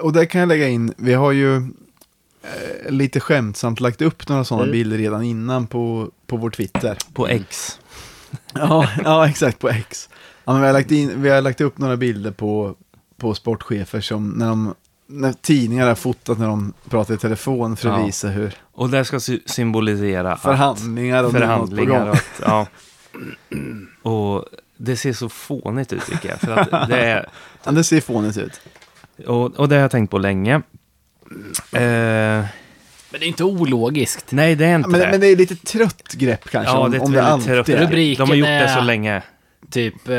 Och där kan jag lägga in, vi har ju eh, lite skämtsamt lagt upp några sådana Mm. bilder redan innan på, på vår Twitter. På X. [laughs] Ja, ja exakt på X. Ja, men vi, har lagt in, vi har lagt upp några bilder på, på sportchefer som när, de, när tidningar har fotat när de pratar i telefon för att Ja. visa hur Och det ska sy- symbolisera förhandlingar och förhandlingar. Och, ja. och det ser så fånigt ut tycker jag. För att det är, [laughs] Ja, det ser fånigt ut. Och, och det har jag tänkt på länge. Eh, Men det är inte ologiskt. nej, det är inte Men, det. men det är lite trött grepp kanske. ja, det är ett om det väldigt trött. är. Rubriken De har gjort det så länge. Typ eh,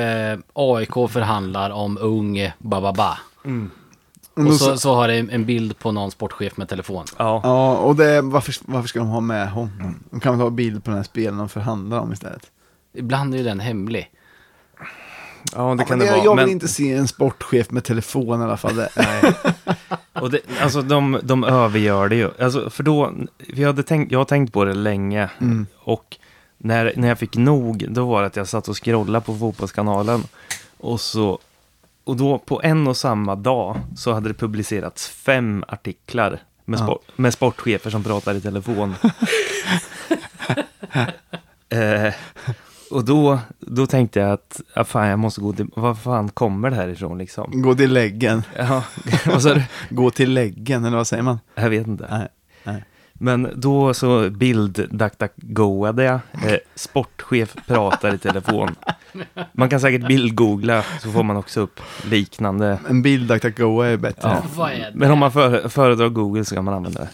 AIK förhandlar om ung bababa. Men Och så, så- så har det en bild på någon sportchef med telefon. Ja. Ja, och det är, varför, varför ska de ha med honom? De kan väl ha bild på den här spelen de förhandlar om istället. Ibland är ju den hemlig. Ja, det Ja, kan det jag, vara. jag vill men, inte se en sportchef med telefon i alla fall. Det, Nej. [laughs] Och det, alltså de, de övergör det ju. Alltså, för då, vi hade tänkt, jag har tänkt på det länge. Mm. Och när, när jag fick nog, då var det att jag satt och scrollade på fotbollskanalen. Och så, och då på en och samma dag så hade det publicerats fem artiklar med, Ja. sport, med sportchefer som pratar i telefon. [laughs] eh, och då, då tänkte jag att, ah, fan jag måste gå till, var fan kommer det här ifrån liksom? gå till läggen. Ja, [laughs] vad sa du? Gå till läggen, eller vad säger man? Jag vet inte. Nej. nej. Men då så bild-DuckDuckGoade jag. Eh, sportchef pratar i telefon. Man kan säkert bildgoogla så får man också upp liknande. En bild DuckDuckGo är bättre. Ja. Vad är det? Men om man för, föredrar Google så kan man använda det.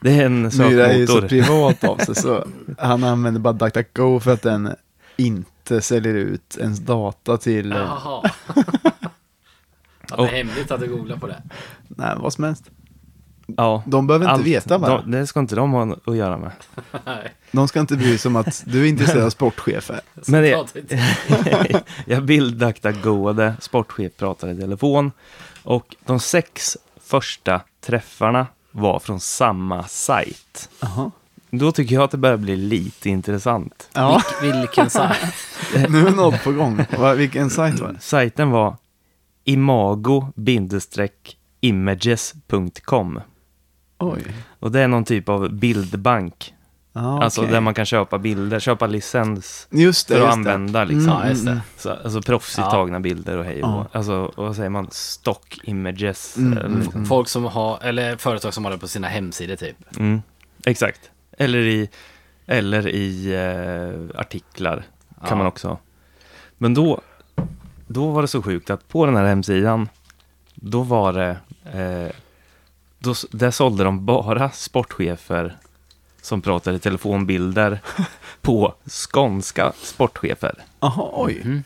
Det är en Myra är ju så sökmotor. privat av sig så [laughs] han använder bara DuckDuckGo för att den inte säljer ut ens data till Jaha. [laughs] Att det är hemligt att du googlar på det. nej, vad som helst. Ja. De behöver inte Allt. veta bara. De, det ska inte de ha att göra med. Nej. De ska inte bry sig om att du är intresserad av [laughs] sportchefer. Men det- [laughs] jag bild-DuckDuckGoade, sportchef pratar i telefon. Och de sex första träffarna var från samma sajt. Jaha. Då tycker jag att det börjar bli lite intressant. Ja, Vil- vilken [laughs] sajt? nu är något på gång. Vilken sajt var det? Sajten var imago-images.com Oj. och det är någon typ av bildbank. Ja, Alltså okej. där man kan köpa bilder, köpa licens Just det, för att just det. använda liksom. Ja, just det. Så, alltså proffsigt Ja. tagna bilder och hej och Ja. Alltså, vad säger man? Stock images. Mm, eller mm, liksom. Folk som har, eller företag som har det på sina hemsidor typ. Mm, exakt. Eller i, eller i eh, artiklar kan Ja. man också. Men då, då var det så sjukt att på den här hemsidan, då var det, eh, då, där sålde de bara sportchefer som pratade telefonbilder [laughs] på skånska sportchefer. Jaha, oj. Mm.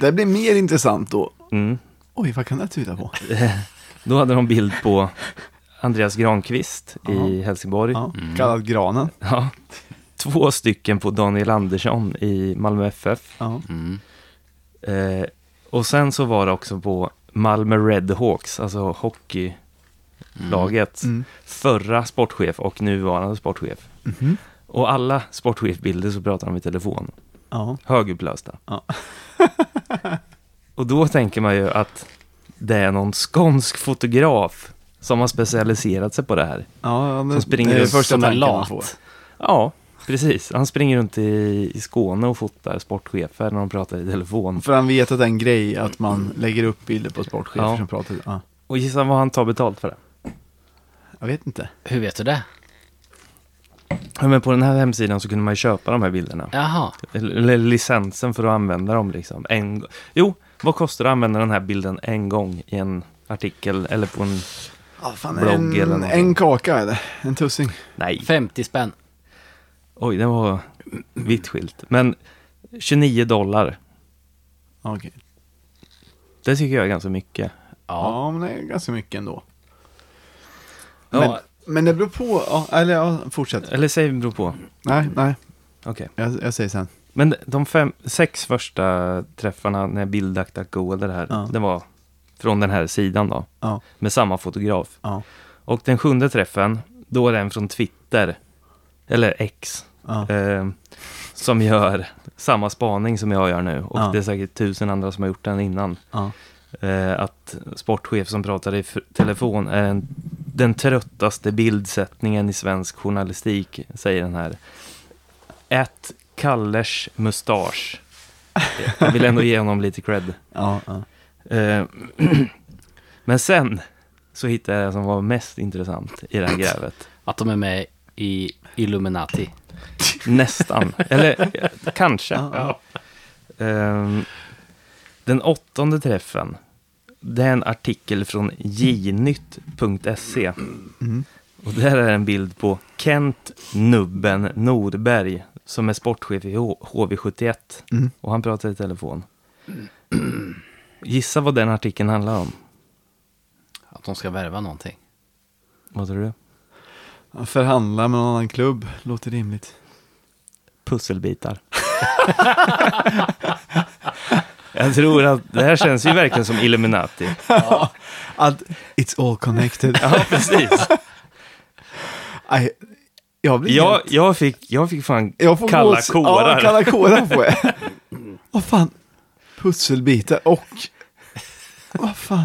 Det blir mer intressant då. Mm. Oj, vad kan det tyda på? [laughs] Då hade de bild på Andreas Granqvist i Ja. Helsingborg. Ja, Mm. Kallad Granen. [laughs] Ja. Två stycken på Daniel Andersson i Malmö FF. Ja. Mm. Eh, och sen så var det också på Malmö Redhawks, alltså hockeylaget. Mm. Förra sportchef och nuvarande sportchef. Mhm. Och alla sportchefbilder så pratar de i telefon. Ja. Högupplösta. Ja. [laughs] och då tänker man ju att det är någon skånsk fotograf som har specialiserat sig på det här. Ja, det, Som springer det är första Som en tanken man får. lat. Ja, precis. Han springer runt i, i Skåne och fotar sportchefer när de pratar i telefon. För han vet att det är en grej att man lägger upp bilder på sportchefer Ja. som pratar. Ja. Och gissa vad han tar betalt för det? Jag vet inte. Hur vet du det? Ja, men på den här hemsidan så kunde man ju köpa de här bilderna. Jaha. Eller, licensen för att använda dem liksom. En, jo, vad kostar det att använda den här bilden en gång i en artikel eller på en... Ja, fan, Blogg en, eller någonting. en kaka är det. En tussing. Nej, 50 spänn. oj, det var vitt skilt. Men 29 dollar, Okej. det tycker jag är ganska mycket. Ja. Ja, men det är ganska mycket ändå. Ja. Men, men det beror på. Ja, eller ja, fortsätt. Eller säg beror på. Nej, nej. Okej. Jag, jag säger sen. Men de fem, sex första träffarna när Bill DuckDuckGo eller det här, Ja. det var från den här sidan då, Ja, med samma fotograf. ja, Och den sjunde träffen, då är den från Twitter, eller X, ja. eh, som gör samma spaning som jag gör nu. Och det är säkert tusen andra som har gjort den innan. Eh, att sportchef som pratar i telefon är en, den tröttaste bildsättningen i svensk journalistik, säger den här. At Kallers mustasch. [laughs] Jag vill ändå ge honom lite cred. ja, ja. Eh, [clears throat] Men sen så hittade jag det som var mest intressant i det här grävet. Att de är med i Illuminati. Nästan. Eller kanske. Ja, Ehm, den åttonde träffen, det är en artikel från jnytt.se. Mm. Och där är en bild på Kent Nubben Nordberg som är sportchef i H- HV71. Mm. Och han pratar i telefon. Gissa vad den artikeln handlar om. Att de ska värva någonting. Vad tror du? Ja, Förhandla med någon annan klubb. Låter rimligt. Pusselbitar. [laughs] Jag tror att det här känns ju verkligen som Illuminati. Att it's all connected. Ja, precis. [laughs] Aj, jag blir Jag, helt... jag, fick, jag fick fan Jag får kalla gås- kårar. Ja, kalla kårar får jag. [laughs] Vad fan. Pusselbitar och... Vad fan.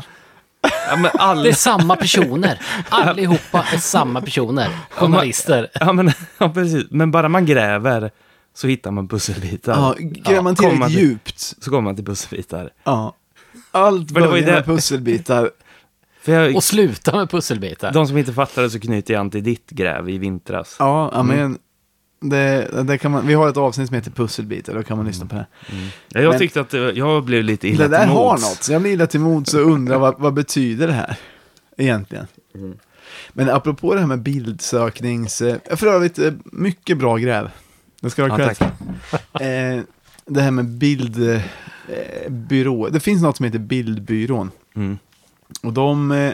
Ja, men Det alla, är samma personer. [laughs] Allihopa är samma personer. Journalister. ja, men, ja, precis. men bara man gräver så hittar man pusselbitar. Ja, gräver man tillräckligt till- djupt. Så kommer man till pusselbitar. Ja. Allt För det börjar med det- pusselbitar. [laughs] För jag, Och sluta med pusselbitar. de som inte fattar det så knyter jag an till ditt gräv i vintras. Ja, ja, Mm. Det, det kan man, vi har ett avsnitt som heter Pusselbitar, då kan man lyssna på det. Ja, jag Men- tyckte att det, jag blev lite illa Det där till har mods. något, jag blir illa till mods och undrar vad, vad betyder det här egentligen. Mm. Men apropå det här med bildsöknings... eh, För övrigt, eh, mycket bra gräv. Det ska du ha Ja, för. [laughs] eh, Det här med bildbyrå. Eh, det finns något som heter Bildbyrån. Mm. Och de eh,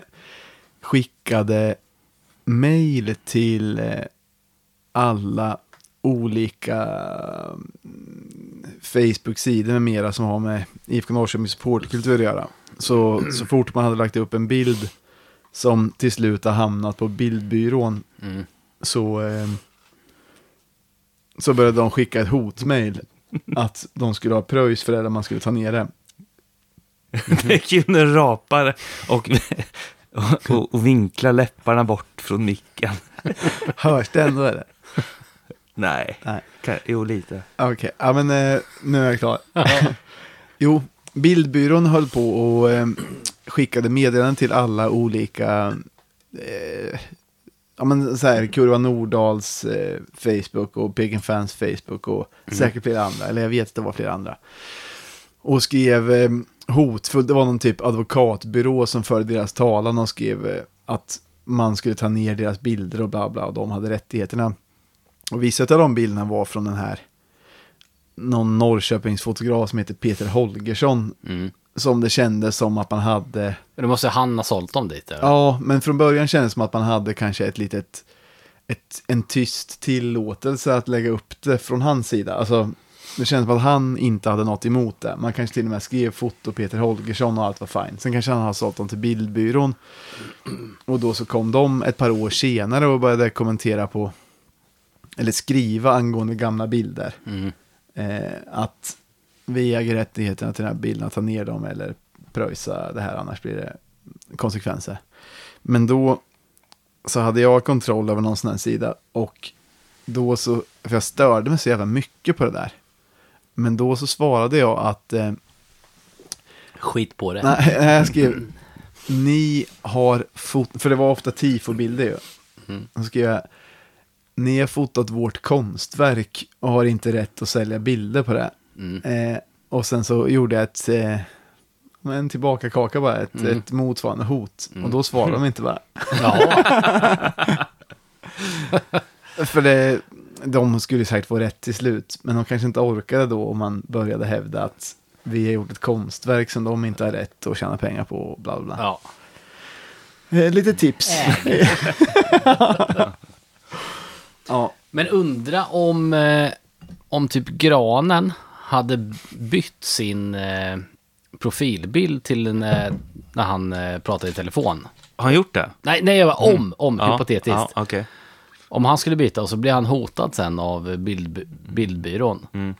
skickade mail till eh, alla olika mm, Facebook-sidor med mera som har med IFK Norrköping supportkultur att göra. Så, så [clears throat] fort man hade lagt upp en bild som till slut har hamnat på bildbyrån Mm. så, eh, så började de skicka ett hotmail att de skulle ha pröjs för det eller man skulle ta ner det. Det kunde rapa och, och, och, och vinkla läpparna bort från micken. Hörs det ändå eller? Nej. Nej. Ka- Jo, lite. Okej, ja men eh, nu är jag klar. [laughs] Jo, bildbyrån höll på och eh, skickade meddelanden till alla olika, eh, ja men så här, Kurva Nordals eh, Facebook och Peking Fans Facebook och säkert flera andra, eller jag vet att det var flera andra. Och skrev eh, hotfullt, det var någon typ advokatbyrå som förde deras talan och skrev eh, att man skulle ta ner deras bilder och bla bla, och de hade rättigheterna. Och vissa av de bilderna var från den här någon Norrköpingsfotograf som heter Peter Holgersson. Mm. Som det kändes som att man hade. Då måste han ha sålt dem dit. Eller? Ja, men från början kändes det som att man hade kanske ett litet. Ett, en tyst tillåtelse att lägga upp det från hans sida. Alltså, det känns som att han inte hade något emot det. Man kanske till och med skrev foto Peter Holgersson och allt var fint. Sen kanske han har sålt dem till bildbyrån. Och då så kom de ett par år senare och började kommentera på. Eller skriva angående gamla bilder Mm. eh, att vi äger rättigheterna till den här bilden, att ta ner dem eller pröjsa det här, annars blir det konsekvenser. Men då så hade jag kontroll över någon sån här sida och då så, för jag störde mig så jävla mycket på det där. Men då så svarade jag att, eh, Skit på det. nej, [laughs] jag skrev, ni har fot, för det var ofta tifo-bilder ju. Mm. Så skrev jag, ni har fotat vårt konstverk och har inte rätt att sälja bilder på det. Mm. Eh, och sen så gjorde jag ett, eh, en tillbaka kaka bara, ett, Mm. ett motsvarande hot. Mm. Och då svarade de inte bara. Ja, [laughs] För det, de skulle säkert få rätt till slut, men de kanske inte orkade då om man började hävda att vi har gjort ett konstverk som de inte har rätt att tjäna pengar på bla bla. ja. Eh, lite tips. [laughs] ja, Men undra om, eh, om typ Granen hade bytt sin eh, profilbild till en, eh, när han eh, pratade i telefon. Har han gjort det? Nej, nej, jag var om, om, Ja, hypotetiskt. Ja, okej. Om han skulle byta och så blir han hotad sen av bild, bildbyrån. Mm.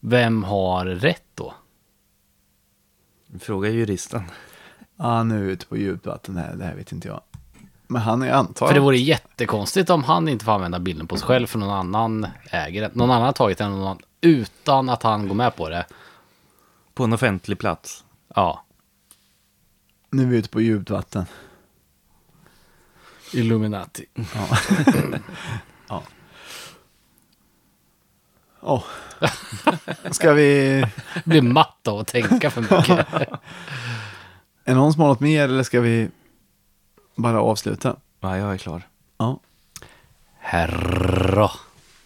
Vem har rätt då? Fråga juristen. ja, nu är vi ute på djupt vatten här, det här vet inte jag. Men han är antar För det vore jättekonstigt om han inte får använda bilden på sig själv för någon annan ägare. Någon annan har tagit den någon annan, utan att han går med på det. På en offentlig plats. Ja. Nu är vi ute på djupt vatten. Illuminati. Ja. [laughs] ja. Ja. Ska vi... Blir matt av att tänka för mycket. [laughs] Är någon som har något mer eller ska vi bara avsluta? Ja, jag är klar. Ja. Herra.